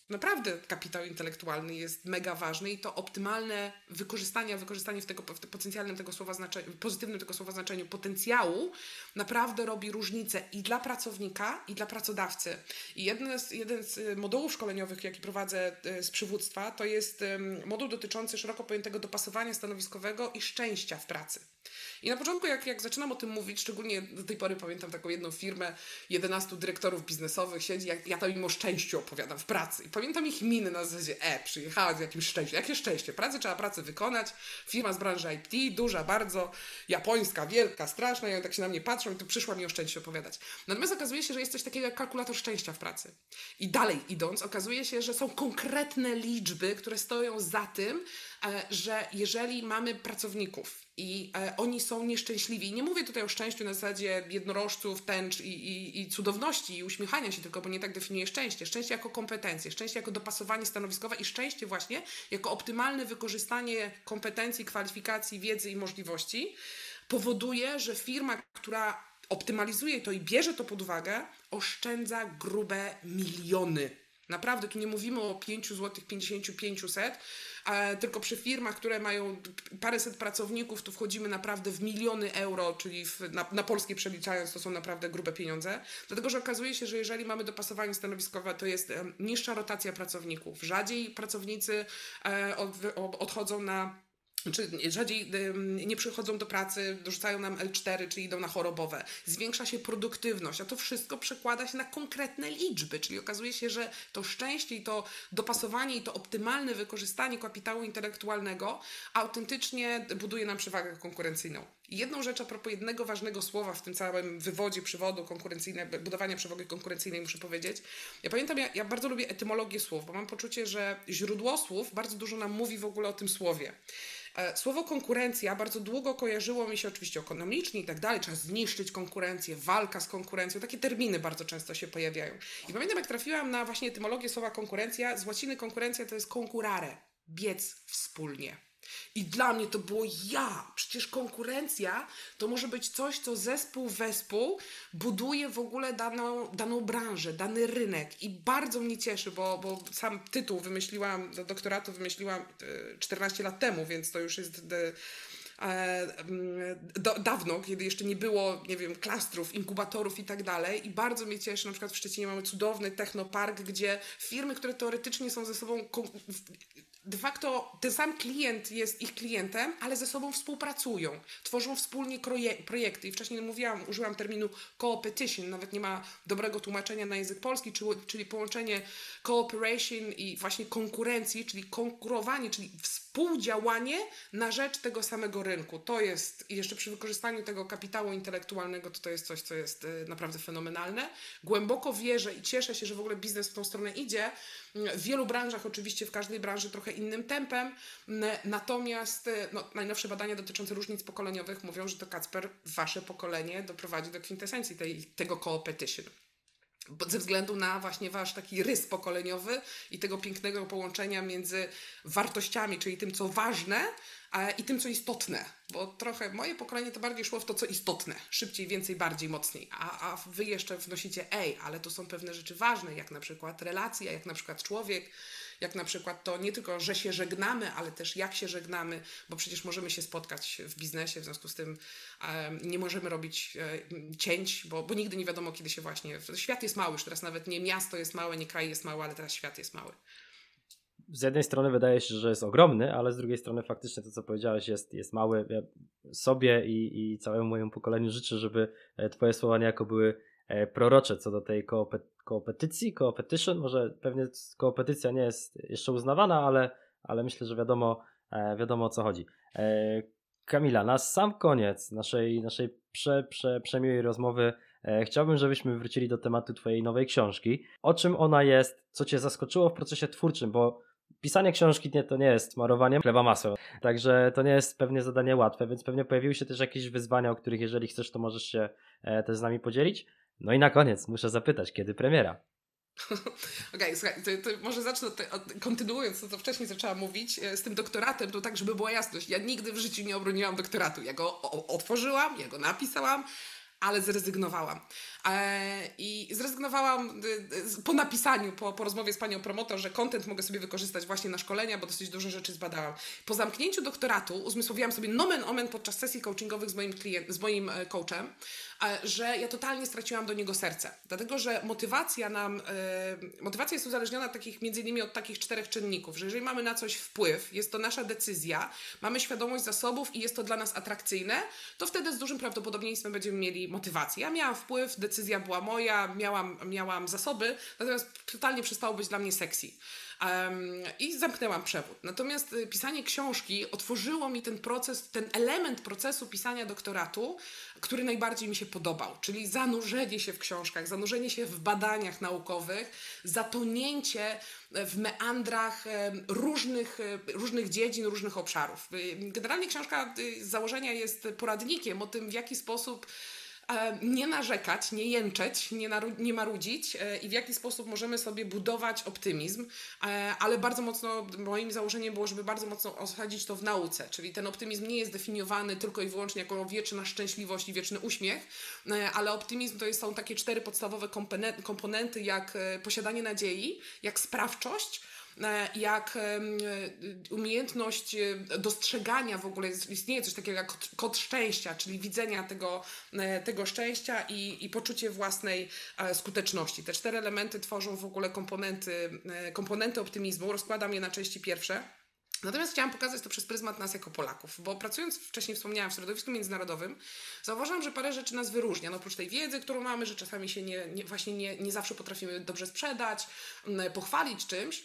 naprawdę kapitał intelektualny jest mega ważny i to optymalne wykorzystanie, wykorzystanie w, tego, w potencjalnym tego słowa znaczeniu, pozytywnym tego słowa znaczeniu potencjału naprawdę robi różnicę i dla pracownika, i dla pracodawcy. I jeden z, jeden z y, modułów szkoleniowych, jaki prowadzę y, z przywództwa, to jest moduł dotyczący szeroko pojętego dopasowania stanowiskowego i szczęścia w pracy. I na początku, jak, jak zaczynam o tym mówić, szczególnie do tej pory pamiętam taką jedną firmę, 11 dyrektorów biznesowych siedzi, jak ja tam im o szczęściu opowiadam w pracy. I pamiętam ich miny na zasadzie, e, przyjechała z jakimś szczęściem. Jakie szczęście? Pracę trzeba pracę wykonać. Firma z branży IT, duża bardzo, japońska, wielka, straszna. I oni tak się na mnie patrzą i tu przyszła mi o szczęściu opowiadać. Natomiast okazuje się, że jest coś takiego jak kalkulator szczęścia w pracy. I dalej idąc, okazuje się, że są konkretne liczby, które stoją za tym, że jeżeli mamy pracowników, i e, oni są nieszczęśliwi. Nie mówię tutaj o szczęściu na zasadzie jednorożców, tęcz i, i, i, cudowności i uśmiechania się tylko, bo nie tak definiuję szczęście. Szczęście jako kompetencje, szczęście jako dopasowanie stanowiskowe i szczęście właśnie jako optymalne wykorzystanie kompetencji, kwalifikacji, wiedzy i możliwości powoduje, że firma, która optymalizuje to i bierze to pod uwagę, oszczędza grube miliony. Naprawdę, tu nie mówimy o 5 zł, 50, 500, tylko przy firmach, które mają paręset pracowników, tu wchodzimy naprawdę w miliony euro, czyli w, na, na polskie przeliczając, to są naprawdę grube pieniądze. Dlatego, że okazuje się, że jeżeli mamy dopasowanie stanowiskowe, to jest niższa rotacja pracowników. Rzadziej pracownicy e, od, odchodzą na czy rzadziej nie przychodzą do pracy, dorzucają nam L4, czy idą na chorobowe. Zwiększa się produktywność, a to wszystko przekłada się na konkretne liczby, czyli okazuje się, że to szczęście i to dopasowanie i to optymalne wykorzystanie kapitału intelektualnego autentycznie buduje nam przewagę konkurencyjną. Jedną rzecz a propos jednego ważnego słowa w tym całym wywodzie przywodu konkurencyjnej, budowania przewagi konkurencyjnej muszę powiedzieć. Ja pamiętam, ja, ja bardzo lubię etymologię słów, bo mam poczucie, że źródło słów bardzo dużo nam mówi w ogóle o tym słowie. E, słowo konkurencja bardzo długo kojarzyło mi się oczywiście ekonomicznie i tak dalej. Trzeba zniszczyć konkurencję, walka z konkurencją. Takie terminy bardzo często się pojawiają. I pamiętam, jak trafiłam na właśnie etymologię słowa konkurencja. Z łaciny konkurencja to jest concurare, biec wspólnie. I dla mnie to było ja. Przecież konkurencja to może być coś, co zespół wespół buduje w ogóle daną, daną branżę, dany rynek. I bardzo mnie cieszy, bo, bo sam tytuł wymyśliłam, do doktoratu wymyśliłam 14 e, lat temu, więc to już jest E, do, dawno, kiedy jeszcze nie było, nie wiem, klastrów, inkubatorów i tak dalej. I bardzo mnie cieszy, na przykład w Szczecinie mamy cudowny technopark, gdzie firmy, które teoretycznie są ze sobą de facto ten sam klient jest ich klientem, ale ze sobą współpracują, tworzą wspólnie projekty. I wcześniej mówiłam, użyłam terminu co-petition, nawet nie ma dobrego tłumaczenia na język polski, czyli, połączenie cooperation i właśnie konkurencji, czyli konkurowanie, czyli współdziałanie na rzecz tego samego rynku. To jest, jeszcze przy wykorzystaniu tego kapitału intelektualnego, to to jest coś, co jest y, naprawdę fenomenalne. Głęboko wierzę i cieszę się, że w ogóle biznes w tą stronę idzie. W wielu branżach, oczywiście w każdej branży trochę innym tempem, natomiast y, no, najnowsze badania dotyczące różnic pokoleniowych mówią, że to Kacper, wasze pokolenie doprowadzi do kwintesencji tej, tego co-petition ze względu na właśnie wasz taki rys pokoleniowy i tego pięknego połączenia między wartościami, czyli tym, co ważne, i tym, co istotne. Bo trochę moje pokolenie to bardziej szło w to, co istotne. Szybciej, więcej, bardziej, mocniej. A, a wy jeszcze wnosicie, ej, ale to są pewne rzeczy ważne, jak na przykład relacja, jak na przykład człowiek, jak na przykład to nie tylko, że się żegnamy, ale też jak się żegnamy, bo przecież możemy się spotkać w biznesie, w związku z tym nie możemy robić e, cięć, bo, bo nigdy nie wiadomo, kiedy się właśnie. Świat jest mały, już teraz nawet nie miasto jest małe, nie kraj jest mały, ale teraz świat jest mały. Z jednej strony wydaje się, że jest ogromny, ale z drugiej strony faktycznie to, co powiedziałeś, jest, jest mały. Ja sobie i, i całemu mojemu pokoleniu życzę, żeby e, Twoje słowa niejako były prorocze co do tej koopet koopetycji, competition, może pewnie koopetycja nie jest jeszcze uznawana, ale, ale myślę, że wiadomo, e, wiadomo o co chodzi. E, Kamila, na sam koniec naszej, naszej prze, prze, przemiłej rozmowy e, chciałbym, żebyśmy wrócili do tematu Twojej nowej książki. O czym ona jest, co Cię zaskoczyło w procesie twórczym, bo pisanie książki nie, to nie jest marowanie chleba masłem, także to nie jest pewnie zadanie łatwe, więc pewnie pojawiły się też jakieś wyzwania, o których jeżeli chcesz, to możesz się też z nami podzielić. No i na koniec muszę zapytać, kiedy premiera? Okej, okay, słuchaj, to, to może zacznę, te, kontynuując to, co wcześniej zaczęłam mówić, e, z tym doktoratem, to tak, żeby była jasność. Ja nigdy w życiu nie obroniłam doktoratu. Ja go otworzyłam, ja go napisałam, ale zrezygnowałam. E, I zrezygnowałam y, po napisaniu, po, po rozmowie z panią promotor, że content mogę sobie wykorzystać właśnie na szkolenia, bo dosyć dużo rzeczy zbadałam. Po zamknięciu doktoratu uzmysłowiłam sobie nomen omen podczas sesji coachingowych z moim, klient, z moim e, coachem, że ja totalnie straciłam do niego serce. Dlatego, że motywacja nam, e, motywacja jest uzależniona takich, między innymi od takich czterech czynników, że jeżeli mamy na coś wpływ, jest to nasza decyzja, mamy świadomość zasobów i jest to dla nas atrakcyjne, to wtedy z dużym prawdopodobieństwem będziemy mieli motywację. Ja miałam wpływ, decyzja była moja, miałam, miałam zasoby, natomiast totalnie przestało być dla mnie sexy. Um, I zamknęłam przewód. Natomiast y, pisanie książki otworzyło mi ten proces, ten element procesu pisania doktoratu, który najbardziej mi się podobał, czyli zanurzenie się w książkach, zanurzenie się w badaniach naukowych, zatonięcie w meandrach różnych, e, różnych dziedzin, różnych obszarów. Y, generalnie książka z założenia jest poradnikiem o tym, w jaki sposób E, nie narzekać, nie jęczeć, nie, nie marudzić e, i w jaki sposób możemy sobie budować optymizm, e, ale bardzo mocno, moim założeniem było, żeby bardzo mocno osadzić to w nauce, czyli ten optymizm nie jest definiowany tylko i wyłącznie jako wieczna szczęśliwość i wieczny uśmiech, ale optymizm to są takie cztery podstawowe komponenty jak posiadanie nadziei, jak sprawczość, E, jak umiejętność e, dostrzegania w ogóle, istnieje coś takiego jak kod szczęścia, czyli widzenia tego, e, tego szczęścia i, i poczucie własnej skuteczności. Te cztery elementy tworzą w ogóle komponenty, komponenty optymizmu. Rozkładam je na części pierwsze. Natomiast chciałam pokazać to przez pryzmat nas jako Polaków, bo pracując, wcześniej wspomniałam, w środowisku międzynarodowym, zauważam, że parę rzeczy nas wyróżnia. No, oprócz tej wiedzy, którą mamy, że czasami się nie, nie właśnie nie, nie zawsze potrafimy dobrze sprzedać, pochwalić czymś,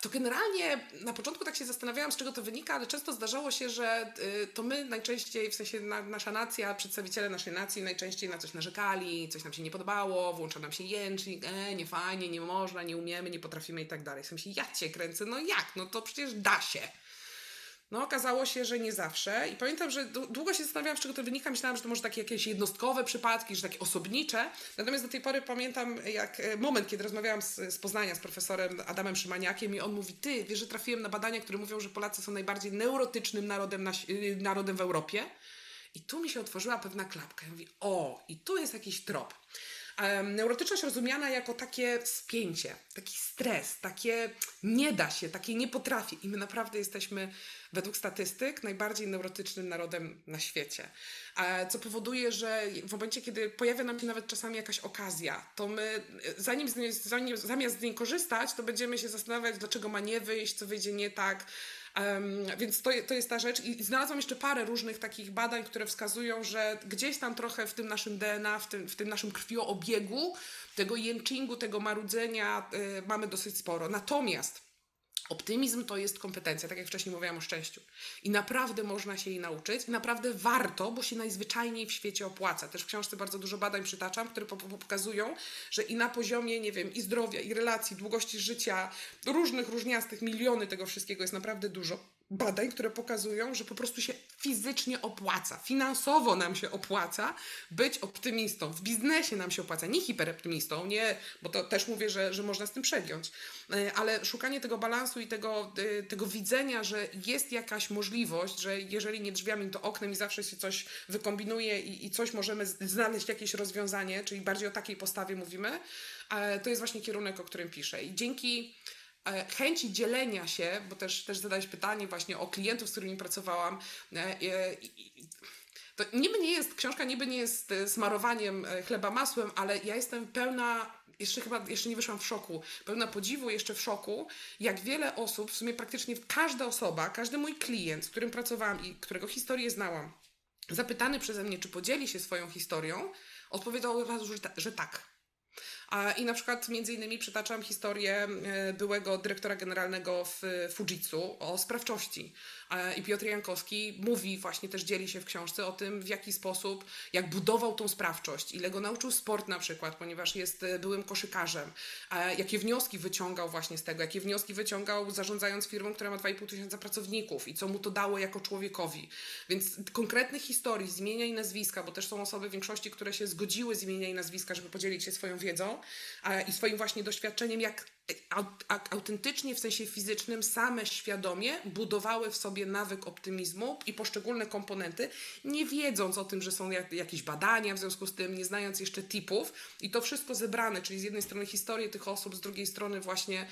to generalnie na początku tak się zastanawiałam, z czego to wynika, ale często zdarzało się, że y, to my najczęściej, w sensie na, nasza nacja, przedstawiciele naszej nacji najczęściej na coś narzekali, coś nam się nie podobało, włącza nam się jęcznik, e, nie fajnie, nie można, nie umiemy, nie potrafimy i tak dalej. W sensie, ja cię kręcę, no jak? No to przecież da się. No okazało się, że nie zawsze i pamiętam, że długo się zastanawiałam, z czego to wynika. Myślałam, że to może takie jakieś jednostkowe przypadki, że takie osobnicze. Natomiast do tej pory pamiętam jak e, moment, kiedy rozmawiałam z, z Poznania z profesorem Adamem Szymaniakiem i on mówi, ty, wiesz, że trafiłem na badania, które mówią, że Polacy są najbardziej neurotycznym narodem, na, y, narodem w Europie. I tu mi się otworzyła pewna klapka. Ja mówię, o, i tu jest jakiś trop. Neurotyczność rozumiana jako takie spięcie, taki stres, takie nie da się, takie nie potrafię. I my naprawdę jesteśmy, według statystyk, najbardziej neurotycznym narodem na świecie. Co powoduje, że w momencie, kiedy pojawia nam się nawet czasami jakaś okazja, to my, zanim, z niej, zanim zamiast z niej korzystać, to będziemy się zastanawiać, dlaczego ma nie wyjść, co wyjdzie nie tak Um, więc to, to jest ta rzecz. I znalazłam jeszcze parę różnych takich badań, które wskazują, że gdzieś tam trochę w tym naszym DNA, w tym, w tym naszym krwioobiegu, tego jęczyngu, tego marudzenia y, mamy dosyć sporo. Natomiast Optymizm to jest kompetencja, tak jak wcześniej mówiłam o szczęściu. I naprawdę można się jej nauczyć, i naprawdę warto, bo się najzwyczajniej w świecie opłaca. Też w książce bardzo dużo badań przytaczam, które pokazują, że i na poziomie, nie wiem, i zdrowia, i relacji, długości życia, różnych, różniastych, miliony tego wszystkiego jest naprawdę dużo badań, które pokazują, że po prostu się fizycznie opłaca, finansowo nam się opłaca być optymistą, w biznesie nam się opłaca, nie hiperoptymistą, nie, bo to też mówię, że, że można z tym przegiąć, e, ale szukanie tego balansu i tego, e, tego widzenia, że jest jakaś możliwość, że jeżeli nie drzwiami, to oknem i zawsze się coś wykombinuje i, i coś możemy znaleźć jakieś rozwiązanie, czyli bardziej o takiej postawie mówimy, e, to jest właśnie kierunek, o którym piszę. I dzięki chęci dzielenia się, bo też, też zadałeś pytanie właśnie o klientów, z którymi pracowałam. E, e, to niby nie jest, książka niby nie jest smarowaniem chleba masłem, ale ja jestem pełna jeszcze chyba, jeszcze nie wyszłam w szoku, pełna podziwu jeszcze w szoku, jak wiele osób, w sumie praktycznie każda osoba, każdy mój klient, z którym pracowałam i którego historię znałam, zapytany przeze mnie, czy podzieli się swoją historią, odpowiedział od razu, że, że tak. I na przykład między innymi przytaczam historię e, byłego dyrektora generalnego w Fujitsu o sprawczości. I Piotr Jankowski mówi właśnie, też dzieli się w książce o tym, w jaki sposób, jak budował tą sprawczość, ile go nauczył sport na przykład, ponieważ jest e, byłym koszykarzem, jakie wnioski wyciągał właśnie z tego, jakie wnioski wyciągał zarządzając firmą, która ma 2,5 tysiąca pracowników i co mu to dało jako człowiekowi. Więc konkretnych historii z i nazwiska, bo też są osoby w większości, które się zgodziły z imienia i nazwiska, żeby podzielić się swoją wiedzą i swoim właśnie doświadczeniem, jak autentycznie w sensie fizycznym same świadomie budowały w sobie nawyk optymizmu i poszczególne komponenty, nie wiedząc o tym, że są jakieś badania w związku z tym, nie znając jeszcze tipów i to wszystko zebrane, czyli z jednej strony historię tych osób, z drugiej strony właśnie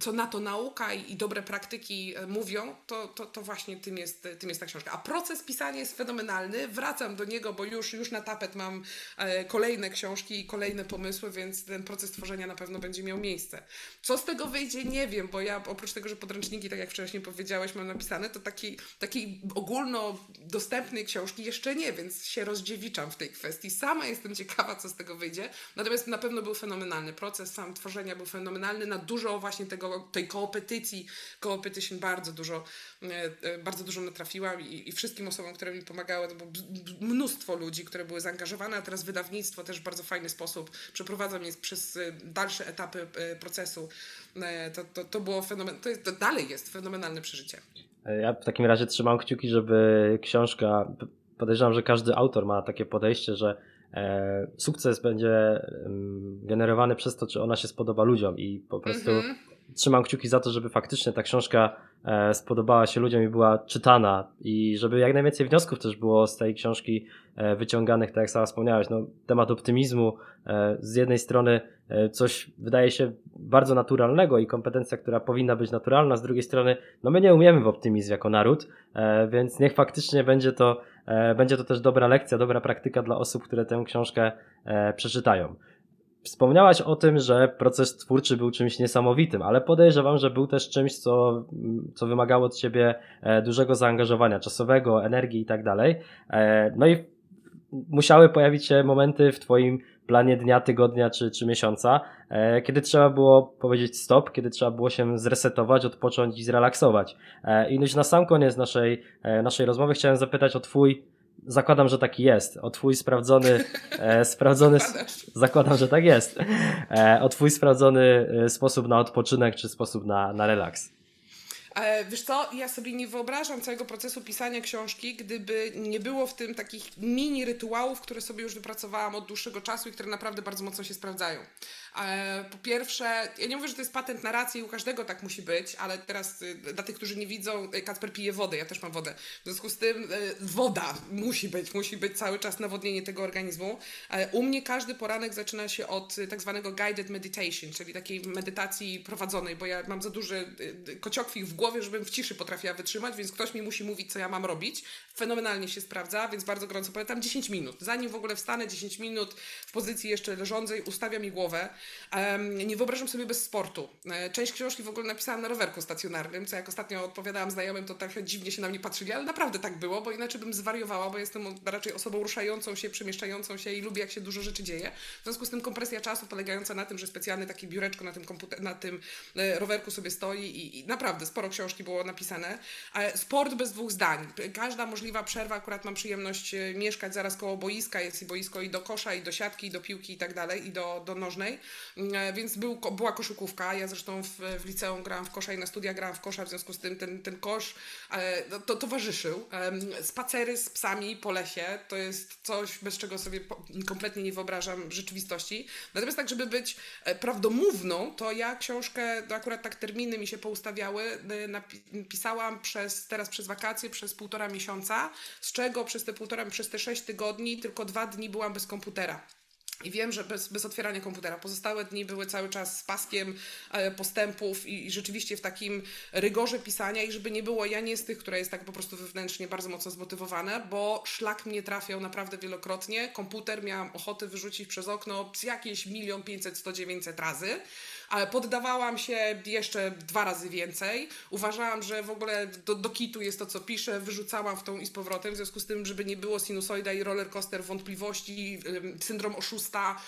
co na to nauka i dobre praktyki e, mówią, to, to, to właśnie tym jest, tym jest ta książka. A proces pisania jest fenomenalny, wracam do niego, bo już, już na tapet mam e, kolejne książki i kolejne pomysły, więc ten proces tworzenia na pewno będzie miał miejsce. Co z tego wyjdzie, nie wiem, bo ja oprócz tego, że podręczniki, tak jak wcześniej powiedziałeś, mam napisane, to takiej taki ogólnodostępnej książki jeszcze nie, więc się rozdziewiczam w tej kwestii. Sama jestem ciekawa, co z tego wyjdzie. Natomiast na pewno był fenomenalny. Proces sam tworzenia był fenomenalny. Na dużo właśnie tego, tej koopetycji, competition bardzo dużo, e, e, bardzo dużo natrafiłam i, i wszystkim osobom, które mi pomagały, to było mnóstwo ludzi, które były zaangażowane, a teraz wydawnictwo też w bardzo fajny sposób przeprowadza mnie przez e, dalsze etapy procesu procesu. E, to, to, to było fenomenalne, to, jest, to dalej jest fenomenalne przeżycie. E, ja w takim razie trzymam kciuki, żeby książka, podejrzewam, że każdy autor ma takie podejście, że e, sukces będzie generowany przez to, czy ona się spodoba ludziom i po prostu mm -hmm. trzymam kciuki za to, żeby faktycznie ta książka spodobała się ludziom i była czytana i żeby jak najwięcej wniosków też było z tej książki wyciąganych, tak jak sama wspomniałeś, no, temat optymizmu z jednej strony coś wydaje się bardzo naturalnego i kompetencja, która powinna być naturalna, z drugiej strony, no my nie umiemy w optymizm jako naród, e, więc niech faktycznie będzie to, e, będzie to też dobra lekcja, dobra praktyka dla osób, które tę książkę przeczytają. Wspomniałaś o tym, że proces twórczy był czymś niesamowitym, ale podejrzewam, że był też czymś, co, co wymagało od ciebie dużego zaangażowania czasowego, energii i tak dalej. No i musiały pojawić się momenty w Twoim planie dnia, tygodnia czy, czy miesiąca, e, kiedy trzeba było powiedzieć stop, kiedy trzeba było się zresetować, odpocząć i zrelaksować. E, I już na sam koniec naszej, e, naszej rozmowy chciałem zapytać o Twój Zakładam, że taki jest. O twój sprawdzony, e, sprawdzony, zakładam, że tak jest. E, o twój sprawdzony sposób na odpoczynek, czy sposób na, na relaks. E, wiesz co, ja sobie nie wyobrażam całego procesu pisania książki, gdyby nie było w tym takich mini rytuałów, które sobie już wypracowałam od dłuższego czasu i które naprawdę bardzo mocno się sprawdzają. E, po pierwsze, ja nie mówię, że to jest patent na rację i u każdego tak musi być, ale teraz y, dla tych, którzy nie widzą, y, Kacper pije wodę, ja też mam wodę. W związku z tym y, woda musi być, musi być cały czas nawodnienie tego organizmu. E, u mnie każdy poranek zaczyna się od tak zwanego guided meditation, czyli takiej medytacji prowadzonej, bo ja mam za duży kociokwik w głowie, żebym w ciszy potrafiła wytrzymać, więc ktoś mi musi mówić, co ja mam robić. Fenomenalnie się sprawdza, więc bardzo gorąco polecam 10 minut. Zanim w ogóle wstanę 10 minut w pozycji jeszcze leżącej, ustawia mi głowę nie wyobrażam sobie bez sportu. E, część książki w ogóle napisałam na rowerku stacjonarnym, co jak ostatnio odpowiadałam znajomym, to trochę dziwnie się na mnie patrzyli, ale naprawdę tak było, bo inaczej bym zwariowała, bo jestem raczej osobą ruszającą się, przemieszczającą się i lubię, jak się dużo rzeczy dzieje. W związku z tym kompresja czasu polegająca na tym, że specjalny taki biureczko na tym, komputer, na tym e, rowerku sobie stoi i, i naprawdę sporo książki było napisane. Sport bez dwóch zdań. Każda przerwa, akurat mam przyjemność e, mieszkać zaraz koło boiska, jest i boisko i do kosza, i do siatki, i do piłki i tak dalej, i do, do nożnej. E, więc był, była koszykówka. Ja zresztą w, w liceum grałam w kosza i na studia grałam w kosza, w związku z tym ten, ten kosz e, no, to towarzyszył. Spacery z psami po lesie to jest coś, bez czego sobie kompletnie nie wyobrażam rzeczywistości. Natomiast tak, żeby być prawdomówną, to ja książkę, akurat tak terminy mi się poustawiały, napisałam przez, teraz przez wakacje, przez półtora miesiąca, z czego przez te półtora, przez te sześć tygodni tylko dwa dni byłam bez komputera. I wiem, że bez, bez otwierania komputera. Pozostałe dni były cały czas z paskiem e, postępów i, i, rzeczywiście w takim rygorze pisania i żeby nie było, ja nie z tych, która jest tak po prostu wewnętrznie bardzo mocno zmotywowana, bo szlak mnie trafiał naprawdę wielokrotnie. Komputer miałam ochotę wyrzucić przez okno z jakieś milion pięćset, sto dziewięćset razy ale poddawałam się jeszcze dwa razy więcej. Uważałam, że w ogóle do, do kitu jest to, co piszę, wyrzucałam w tą i z powrotem, w związku z tym, żeby nie było sinusoida i rollercoaster wątpliwości, syndrom oszusta,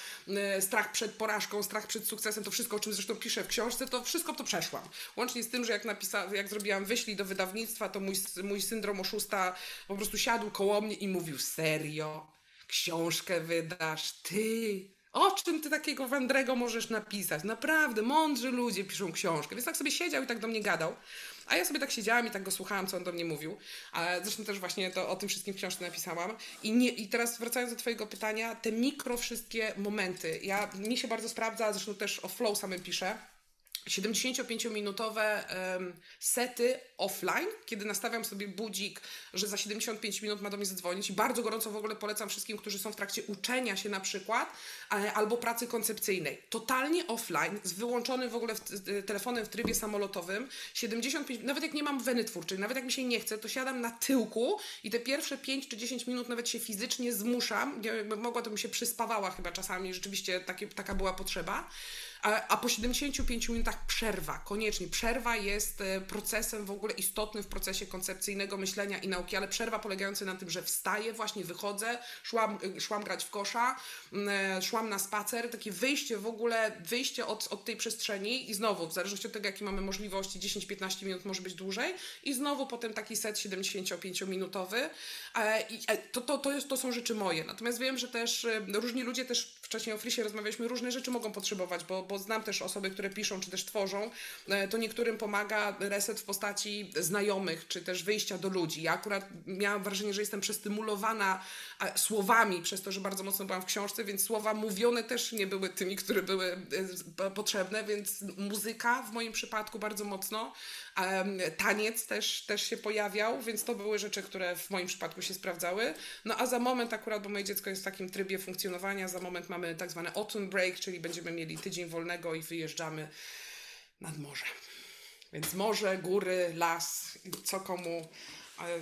strach przed porażką, strach przed sukcesem, to wszystko, o czym zresztą piszę w książce, to wszystko to przeszłam. Łącznie z tym, że jak, jak zrobiłam wyślij do wydawnictwa, to mój, mój syndrom oszusta po prostu siadł koło mnie i mówił, serio? Książkę wydasz? Ty? O czym ty takiego wędrego możesz napisać? Naprawdę, mądrzy ludzie piszą książkę. Więc tak sobie siedział i tak do mnie gadał. A ja sobie tak siedziałam i tak go słuchałam, co on do mnie mówił. A zresztą też właśnie to, o tym wszystkim w książce napisałam. I, nie, I teraz wracając do twojego pytania, te mikro wszystkie momenty. Ja, mi się bardzo sprawdza, zresztą też o flow samym piszę 75-minutowe um, sety offline, kiedy nastawiam sobie budzik, że za 75 minut ma do mnie zadzwonić bardzo gorąco w ogóle polecam wszystkim, którzy są w trakcie uczenia się na przykład albo pracy koncepcyjnej. Totalnie offline, z wyłączonym w ogóle w, telefonem w trybie samolotowym, 75, nawet jak nie mam weny twórczej, nawet jak mi się nie chce, to siadam na tyłku i te pierwsze 5 czy 10 minut nawet się fizycznie zmuszam, mogła to mi się przyspawała chyba czasami, rzeczywiście takie, taka była potrzeba, a, po 75 minutach przerwa, koniecznie. Przerwa jest e, procesem w ogóle istotnym w procesie koncepcyjnego myślenia i nauki, ale przerwa polegająca na tym, że wstaję, właśnie wychodzę, szłam, e, szłam grać w kosza, e, szłam na spacer, takie wyjście w ogóle, wyjście od, od tej przestrzeni i znowu, w zależności od tego, jakie mamy możliwości, 10-15 minut może być dłużej i znowu potem taki set 75-minutowy. I to, to, to, jest, to są rzeczy moje. Natomiast wiem, że też różni ludzie też wcześniej o Frisie rozmawialiśmy, różne rzeczy mogą potrzebować, bo, bo znam też osoby, które piszą czy też tworzą, e, to niektórym pomaga reset w postaci znajomych, czy też wyjścia do ludzi. Ja akurat miałam wrażenie, że jestem przestymulowana słowami przez to, że bardzo mocno byłam w książce, więc słowa mówione też nie były tymi, które były e, potrzebne, więc muzyka w moim przypadku bardzo mocno, taniec też, też się pojawiał, więc to były rzeczy, które w moim przypadku się sprawdzały. No a za moment akurat, bo moje dziecko jest w takim trybie funkcjonowania, za moment mamy tak zwany autumn break, czyli będziemy mieli tydzień wolnego i wyjeżdżamy nad morze. Więc morze, góry, las, co komu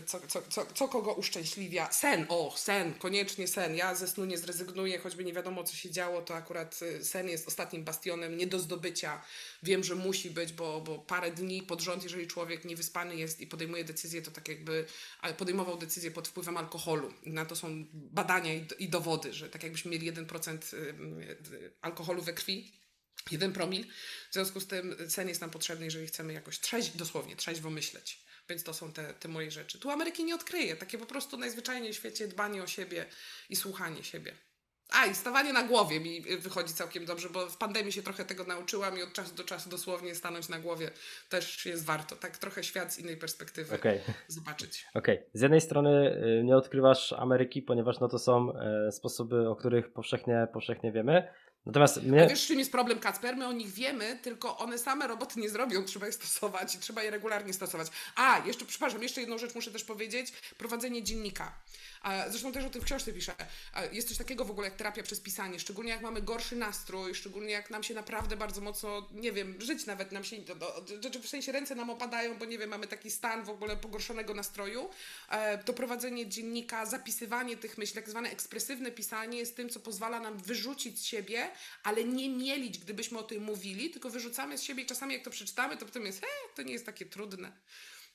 co, co, co, co kogo uszczęśliwia. Sen, o, sen, koniecznie sen. Ja ze snu nie zrezygnuję, choćby nie wiadomo, co się działo, to akurat y, sen jest ostatnim bastionem nie do zdobycia. Wiem, że musi być, bo, bo parę dni pod rząd, jeżeli człowiek niewyspany jest i podejmuje decyzję, to tak jakby podejmował decyzję pod wpływem alkoholu. Na to są badania i, i dowody, że tak jakbyśmy mieli 1% y, y, alkoholu we krwi, jeden promil. W związku z tym sen jest nam potrzebny, jeżeli chcemy jakoś trzeź, dosłownie trzeźwo myśleć. Więc to są te, te moje rzeczy. Tu Ameryki nie odkryje. Takie po prostu najzwyczajniej w świecie dbanie o siebie i słuchanie siebie. A, i stawanie na głowie mi wychodzi całkiem dobrze, bo w pandemii się trochę tego nauczyłam i od czasu do czasu dosłownie stanąć na głowie też jest warto. Tak trochę świat z innej perspektywy okay. zobaczyć. Okej. Okay. Z jednej strony y, nie odkrywasz Ameryki, ponieważ no to są e, sposoby, o których powszechnie, powszechnie wiemy. Natomiast mnie... A wiesz, czym jest problem, Kacper? My o nich wiemy, tylko one same roboty nie zrobią, trzeba je stosować i trzeba je regularnie stosować. A, jeszcze, przepraszam, jeszcze jedną rzecz muszę też powiedzieć. Prowadzenie dziennika. Zresztą też o tym w książce piszę. Jest coś takiego w ogóle jak terapia przez pisanie, szczególnie jak mamy gorszy nastrój, szczególnie jak nam się naprawdę bardzo mocno, nie wiem, żyć nawet nam się, w sensie ręce nam opadają, bo nie wiem, mamy taki stan w ogóle pogorszonego nastroju, e, to prowadzenie dziennika, zapisywanie tych myśli, tak zwane ekspresywne pisanie jest tym, co pozwala nam wyrzucić z siebie, ale nie mielić, gdybyśmy o tym mówili, tylko wyrzucamy z siebie i czasami jak to przeczytamy, to potem jest, he, to nie jest takie trudne,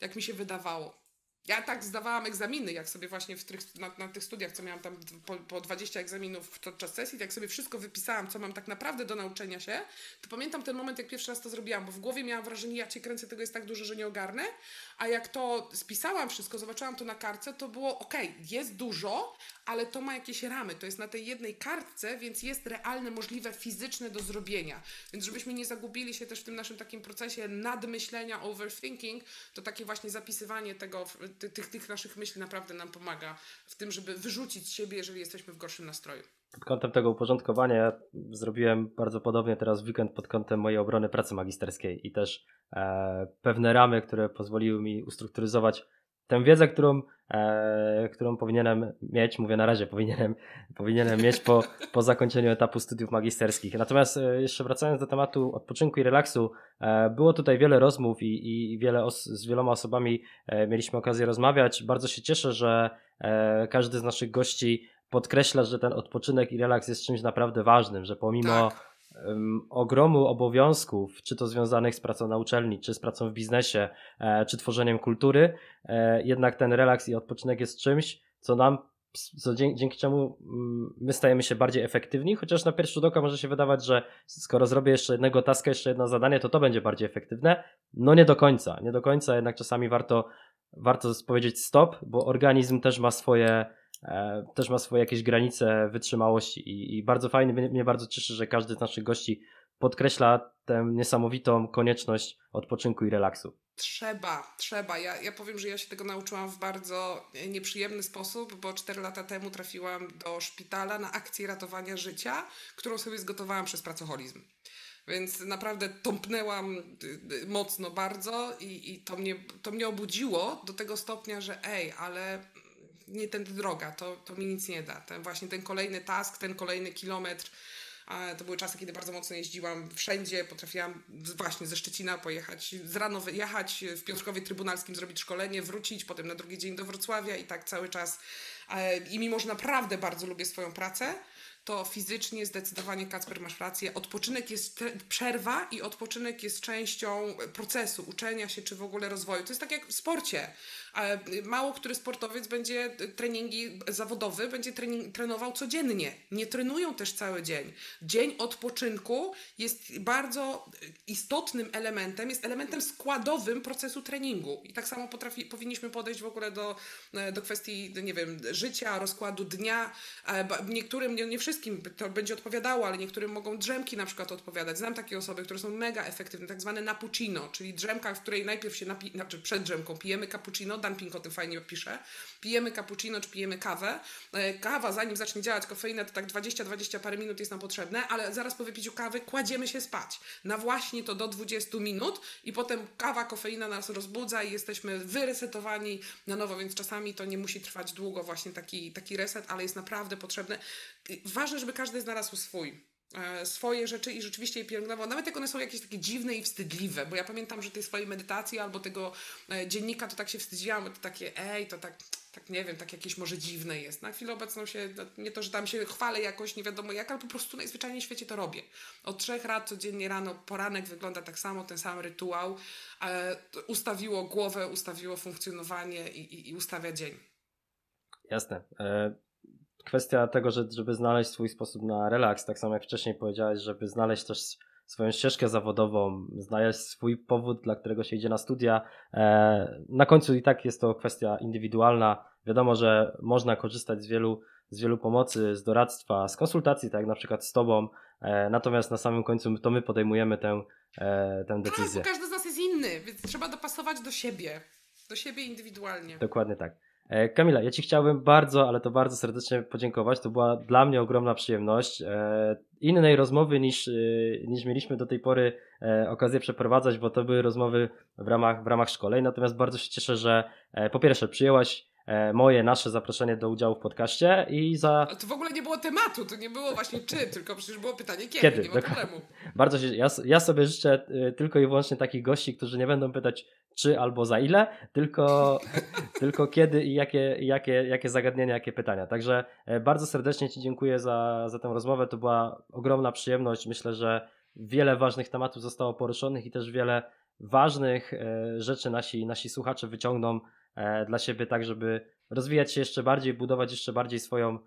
jak mi się wydawało. Ja tak zdawałam egzaminy, jak sobie właśnie w tych, na, na, tych studiach, co miałam tam po, po 20 egzaminów podczas sesji, jak sobie wszystko wypisałam, co mam tak naprawdę do nauczenia się, to pamiętam ten moment, jak pierwszy raz to zrobiłam, bo w głowie miałam wrażenie, ja cię kręcę, tego jest tak dużo, że nie ogarnę, a jak to spisałam wszystko, zobaczyłam to na kartce, to było ok, jest dużo, ale to ma jakieś ramy, to jest na tej jednej kartce, więc jest realne, możliwe, fizyczne do zrobienia. Więc żebyśmy nie zagubili się też w tym naszym takim procesie nadmyślenia, overthinking, to takie właśnie zapisywanie tego tych, tych naszych myśli naprawdę nam pomaga w tym, żeby wyrzucić siebie, jeżeli jesteśmy w gorszym nastroju. Pod kątem tego uporządkowania ja zrobiłem bardzo podobnie teraz weekend pod kątem mojej obrony pracy magisterskiej i też e, pewne ramy, które pozwoliły mi ustrukturyzować tę wiedzę, którą, e, którą powinienem mieć, mówię na razie, powinienem, powinienem mieć po, po zakończeniu etapu studiów magisterskich. Natomiast e, jeszcze wracając do tematu odpoczynku i relaksu, e, było tutaj wiele rozmów i, i wiele z wieloma osobami mieliśmy okazję rozmawiać. Bardzo się cieszę, że każdy z naszych gości podkreśla, że ten odpoczynek i relaks jest czymś naprawdę ważnym, że pomimo tak ogromu obowiązków, czy to związanych z pracą na uczelni, czy z pracą w biznesie, e, czy tworzeniem kultury, e, jednak ten relaks i odpoczynek jest czymś, co nam, co dzięki, dzięki czemu mm, my stajemy się bardziej efektywni, chociaż na pierwszy rzut oka może się wydawać, że skoro zrobię jeszcze jednego taska, jeszcze jedno zadanie, to to będzie bardziej efektywne. No nie do końca, nie do końca, jednak czasami warto, warto powiedzieć stop, bo organizm też ma swoje też ma swoje jakieś granice wytrzymałości i, i bardzo fajnie, mnie, mnie bardzo cieszy, że każdy z naszych gości podkreśla tę niesamowitą konieczność odpoczynku i relaksu. Trzeba, trzeba. Ja, ja powiem, że ja się tego nauczyłam w bardzo nieprzyjemny sposób, bo 4 lata temu trafiłam do szpitala na akcję ratowania życia, którą sobie zgotowałam przez pracoholizm. Więc naprawdę tąpnęłam y, y, mocno bardzo i, i to, mnie, to mnie obudziło do tego stopnia, że ej, ale nie tędy droga, to, to mi nic nie da. Ten właśnie ten kolejny task, ten kolejny kilometr, to były czasy, kiedy bardzo mocno jeździłam wszędzie, potrafiłam właśnie ze Szczecina pojechać, z rano wyjechać, w Piotrkowie Trybunalskim zrobić szkolenie, wrócić, potem na drugi dzień do Wrocławia i tak cały czas. I mimo, że naprawdę bardzo lubię swoją pracę, to fizycznie zdecydowanie, Kacper, masz rację, odpoczynek jest przerwa i odpoczynek jest częścią procesu uczenia się czy w ogóle rozwoju. To jest tak jak w sporcie. Mało który sportowiec będzie treningi zawodowy, będzie trening, trenował codziennie. Nie trenują też cały dzień. Dzień odpoczynku jest bardzo istotnym elementem, jest elementem składowym procesu treningu. I tak samo potrafi, powinniśmy podejść w ogóle do, do kwestii, nie wiem, życia, rozkładu dnia. Niektórym, nie, nie wszystkim to będzie odpowiadało, ale niektórym mogą drzemki na przykład odpowiadać. Znam takie osoby, które są mega efektywne, tak zwane napuccino, czyli drzemka, w której najpierw się napi- znaczy przed drzemką pijemy cappuccino, Dan Pink o tym fajnie pisze, pijemy cappuccino czy pijemy kawę. E, kawa, zanim zacznie działać kofeina, to tak 20-20 parę minut jest nam potrzebne, ale zaraz po wypiciu kawy kładziemy się spać. Na właśnie to do 20 minut i potem kawa, kofeina nas rozbudza i jesteśmy wyresetowani na nowo, więc czasami to nie musi trwać długo właśnie taki, taki reset, ale jest naprawdę potrzebne. Ważne, żeby każdy znalazł swój swoje rzeczy i rzeczywiście je pielęgnował, nawet jak one są jakieś takie dziwne i wstydliwe, bo ja pamiętam, że tej swojej medytacji albo tego e, dziennika to tak się wstydziłam, to takie ej, to tak, tak nie wiem, tak jakieś może dziwne jest. Na chwilę obecną się, no, nie to, że tam się chwalę jakoś, nie wiadomo jak, ale po prostu najzwyczajniej w świecie to robię. Od trzech lat codziennie rano, poranek wygląda tak samo, ten sam rytuał, e, ustawiło głowę, ustawiło funkcjonowanie i, i, i ustawia dzień. Jasne. E kwestia tego, że, żeby znaleźć swój sposób na relaks, tak samo jak wcześniej powiedziałeś, żeby znaleźć też swoją ścieżkę zawodową, znaleźć swój powód, dla którego się idzie na studia. E, na końcu i tak jest to kwestia indywidualna. Wiadomo, że można korzystać z wielu, z wielu pomocy, z doradztwa, z konsultacji, tak jak na przykład z Tobą. E, natomiast na samym końcu to my podejmujemy tę, e, tę Tak, decyzję. bo każdy z nas jest inny, więc trzeba dopasować do siebie. Do siebie indywidualnie. Dokładnie tak. E, Kamila, ja Ci chciałbym bardzo, ale to bardzo serdecznie podziękować. To była dla mnie ogromna przyjemność. E, Innej rozmowy niż, e, niż mieliśmy do tej pory okazję przeprowadzać, bo to były rozmowy w ramach, w ramach szkoleń. Natomiast bardzo się cieszę, że po pierwsze przyjęłaś moje, nasze zaproszenie do udziału w podcaście i za Ale to w ogóle nie było tematu, to nie było właśnie czy, tylko przecież było pytanie kiedy, Kiedy, nie ma problemu. bardzo się, ja, ja sobie życzę tylko i wyłącznie takich gości, którzy nie będą pytać czy albo za ile, tylko, tylko kiedy i jakie, jakie, jakie zagadnienia, jakie pytania. Także e, bardzo serdecznie Ci dziękuję za, za tę rozmowę. To była ogromna przyjemność. Myślę, że wiele ważnych tematów zostało poruszonych i też wiele ważnych e, rzeczy nasi, nasi słuchacze wyciągną e, dla siebie, tak żeby rozwijać się jeszcze bardziej, budować jeszcze bardziej swoją,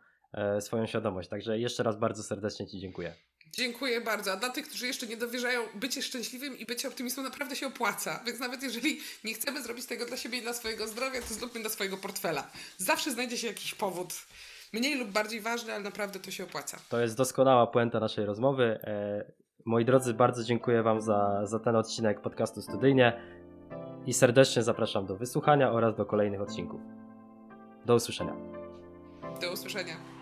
swoją świadomość. Także jeszcze raz bardzo serdecznie Ci dziękuję. Dziękuję bardzo. A dla tych, którzy jeszcze nie dowierzają, bycie szczęśliwym i bycie optymistą naprawdę się opłaca. Więc nawet jeżeli nie chcemy zrobić tego dla siebie i dla swojego zdrowia, to zróbmy dla swojego portfela. Zawsze znajdzie się jakiś powód. Mniej lub bardziej ważny, ale naprawdę to się opłaca. To jest doskonała puenta naszej rozmowy. E, Moi drodzy, bardzo dziękuję Wam za, za ten odcinek podcastu Studyjnie i serdecznie zapraszam do wysłuchania oraz do kolejnych odcinków. Do usłyszenia. Do usłyszenia.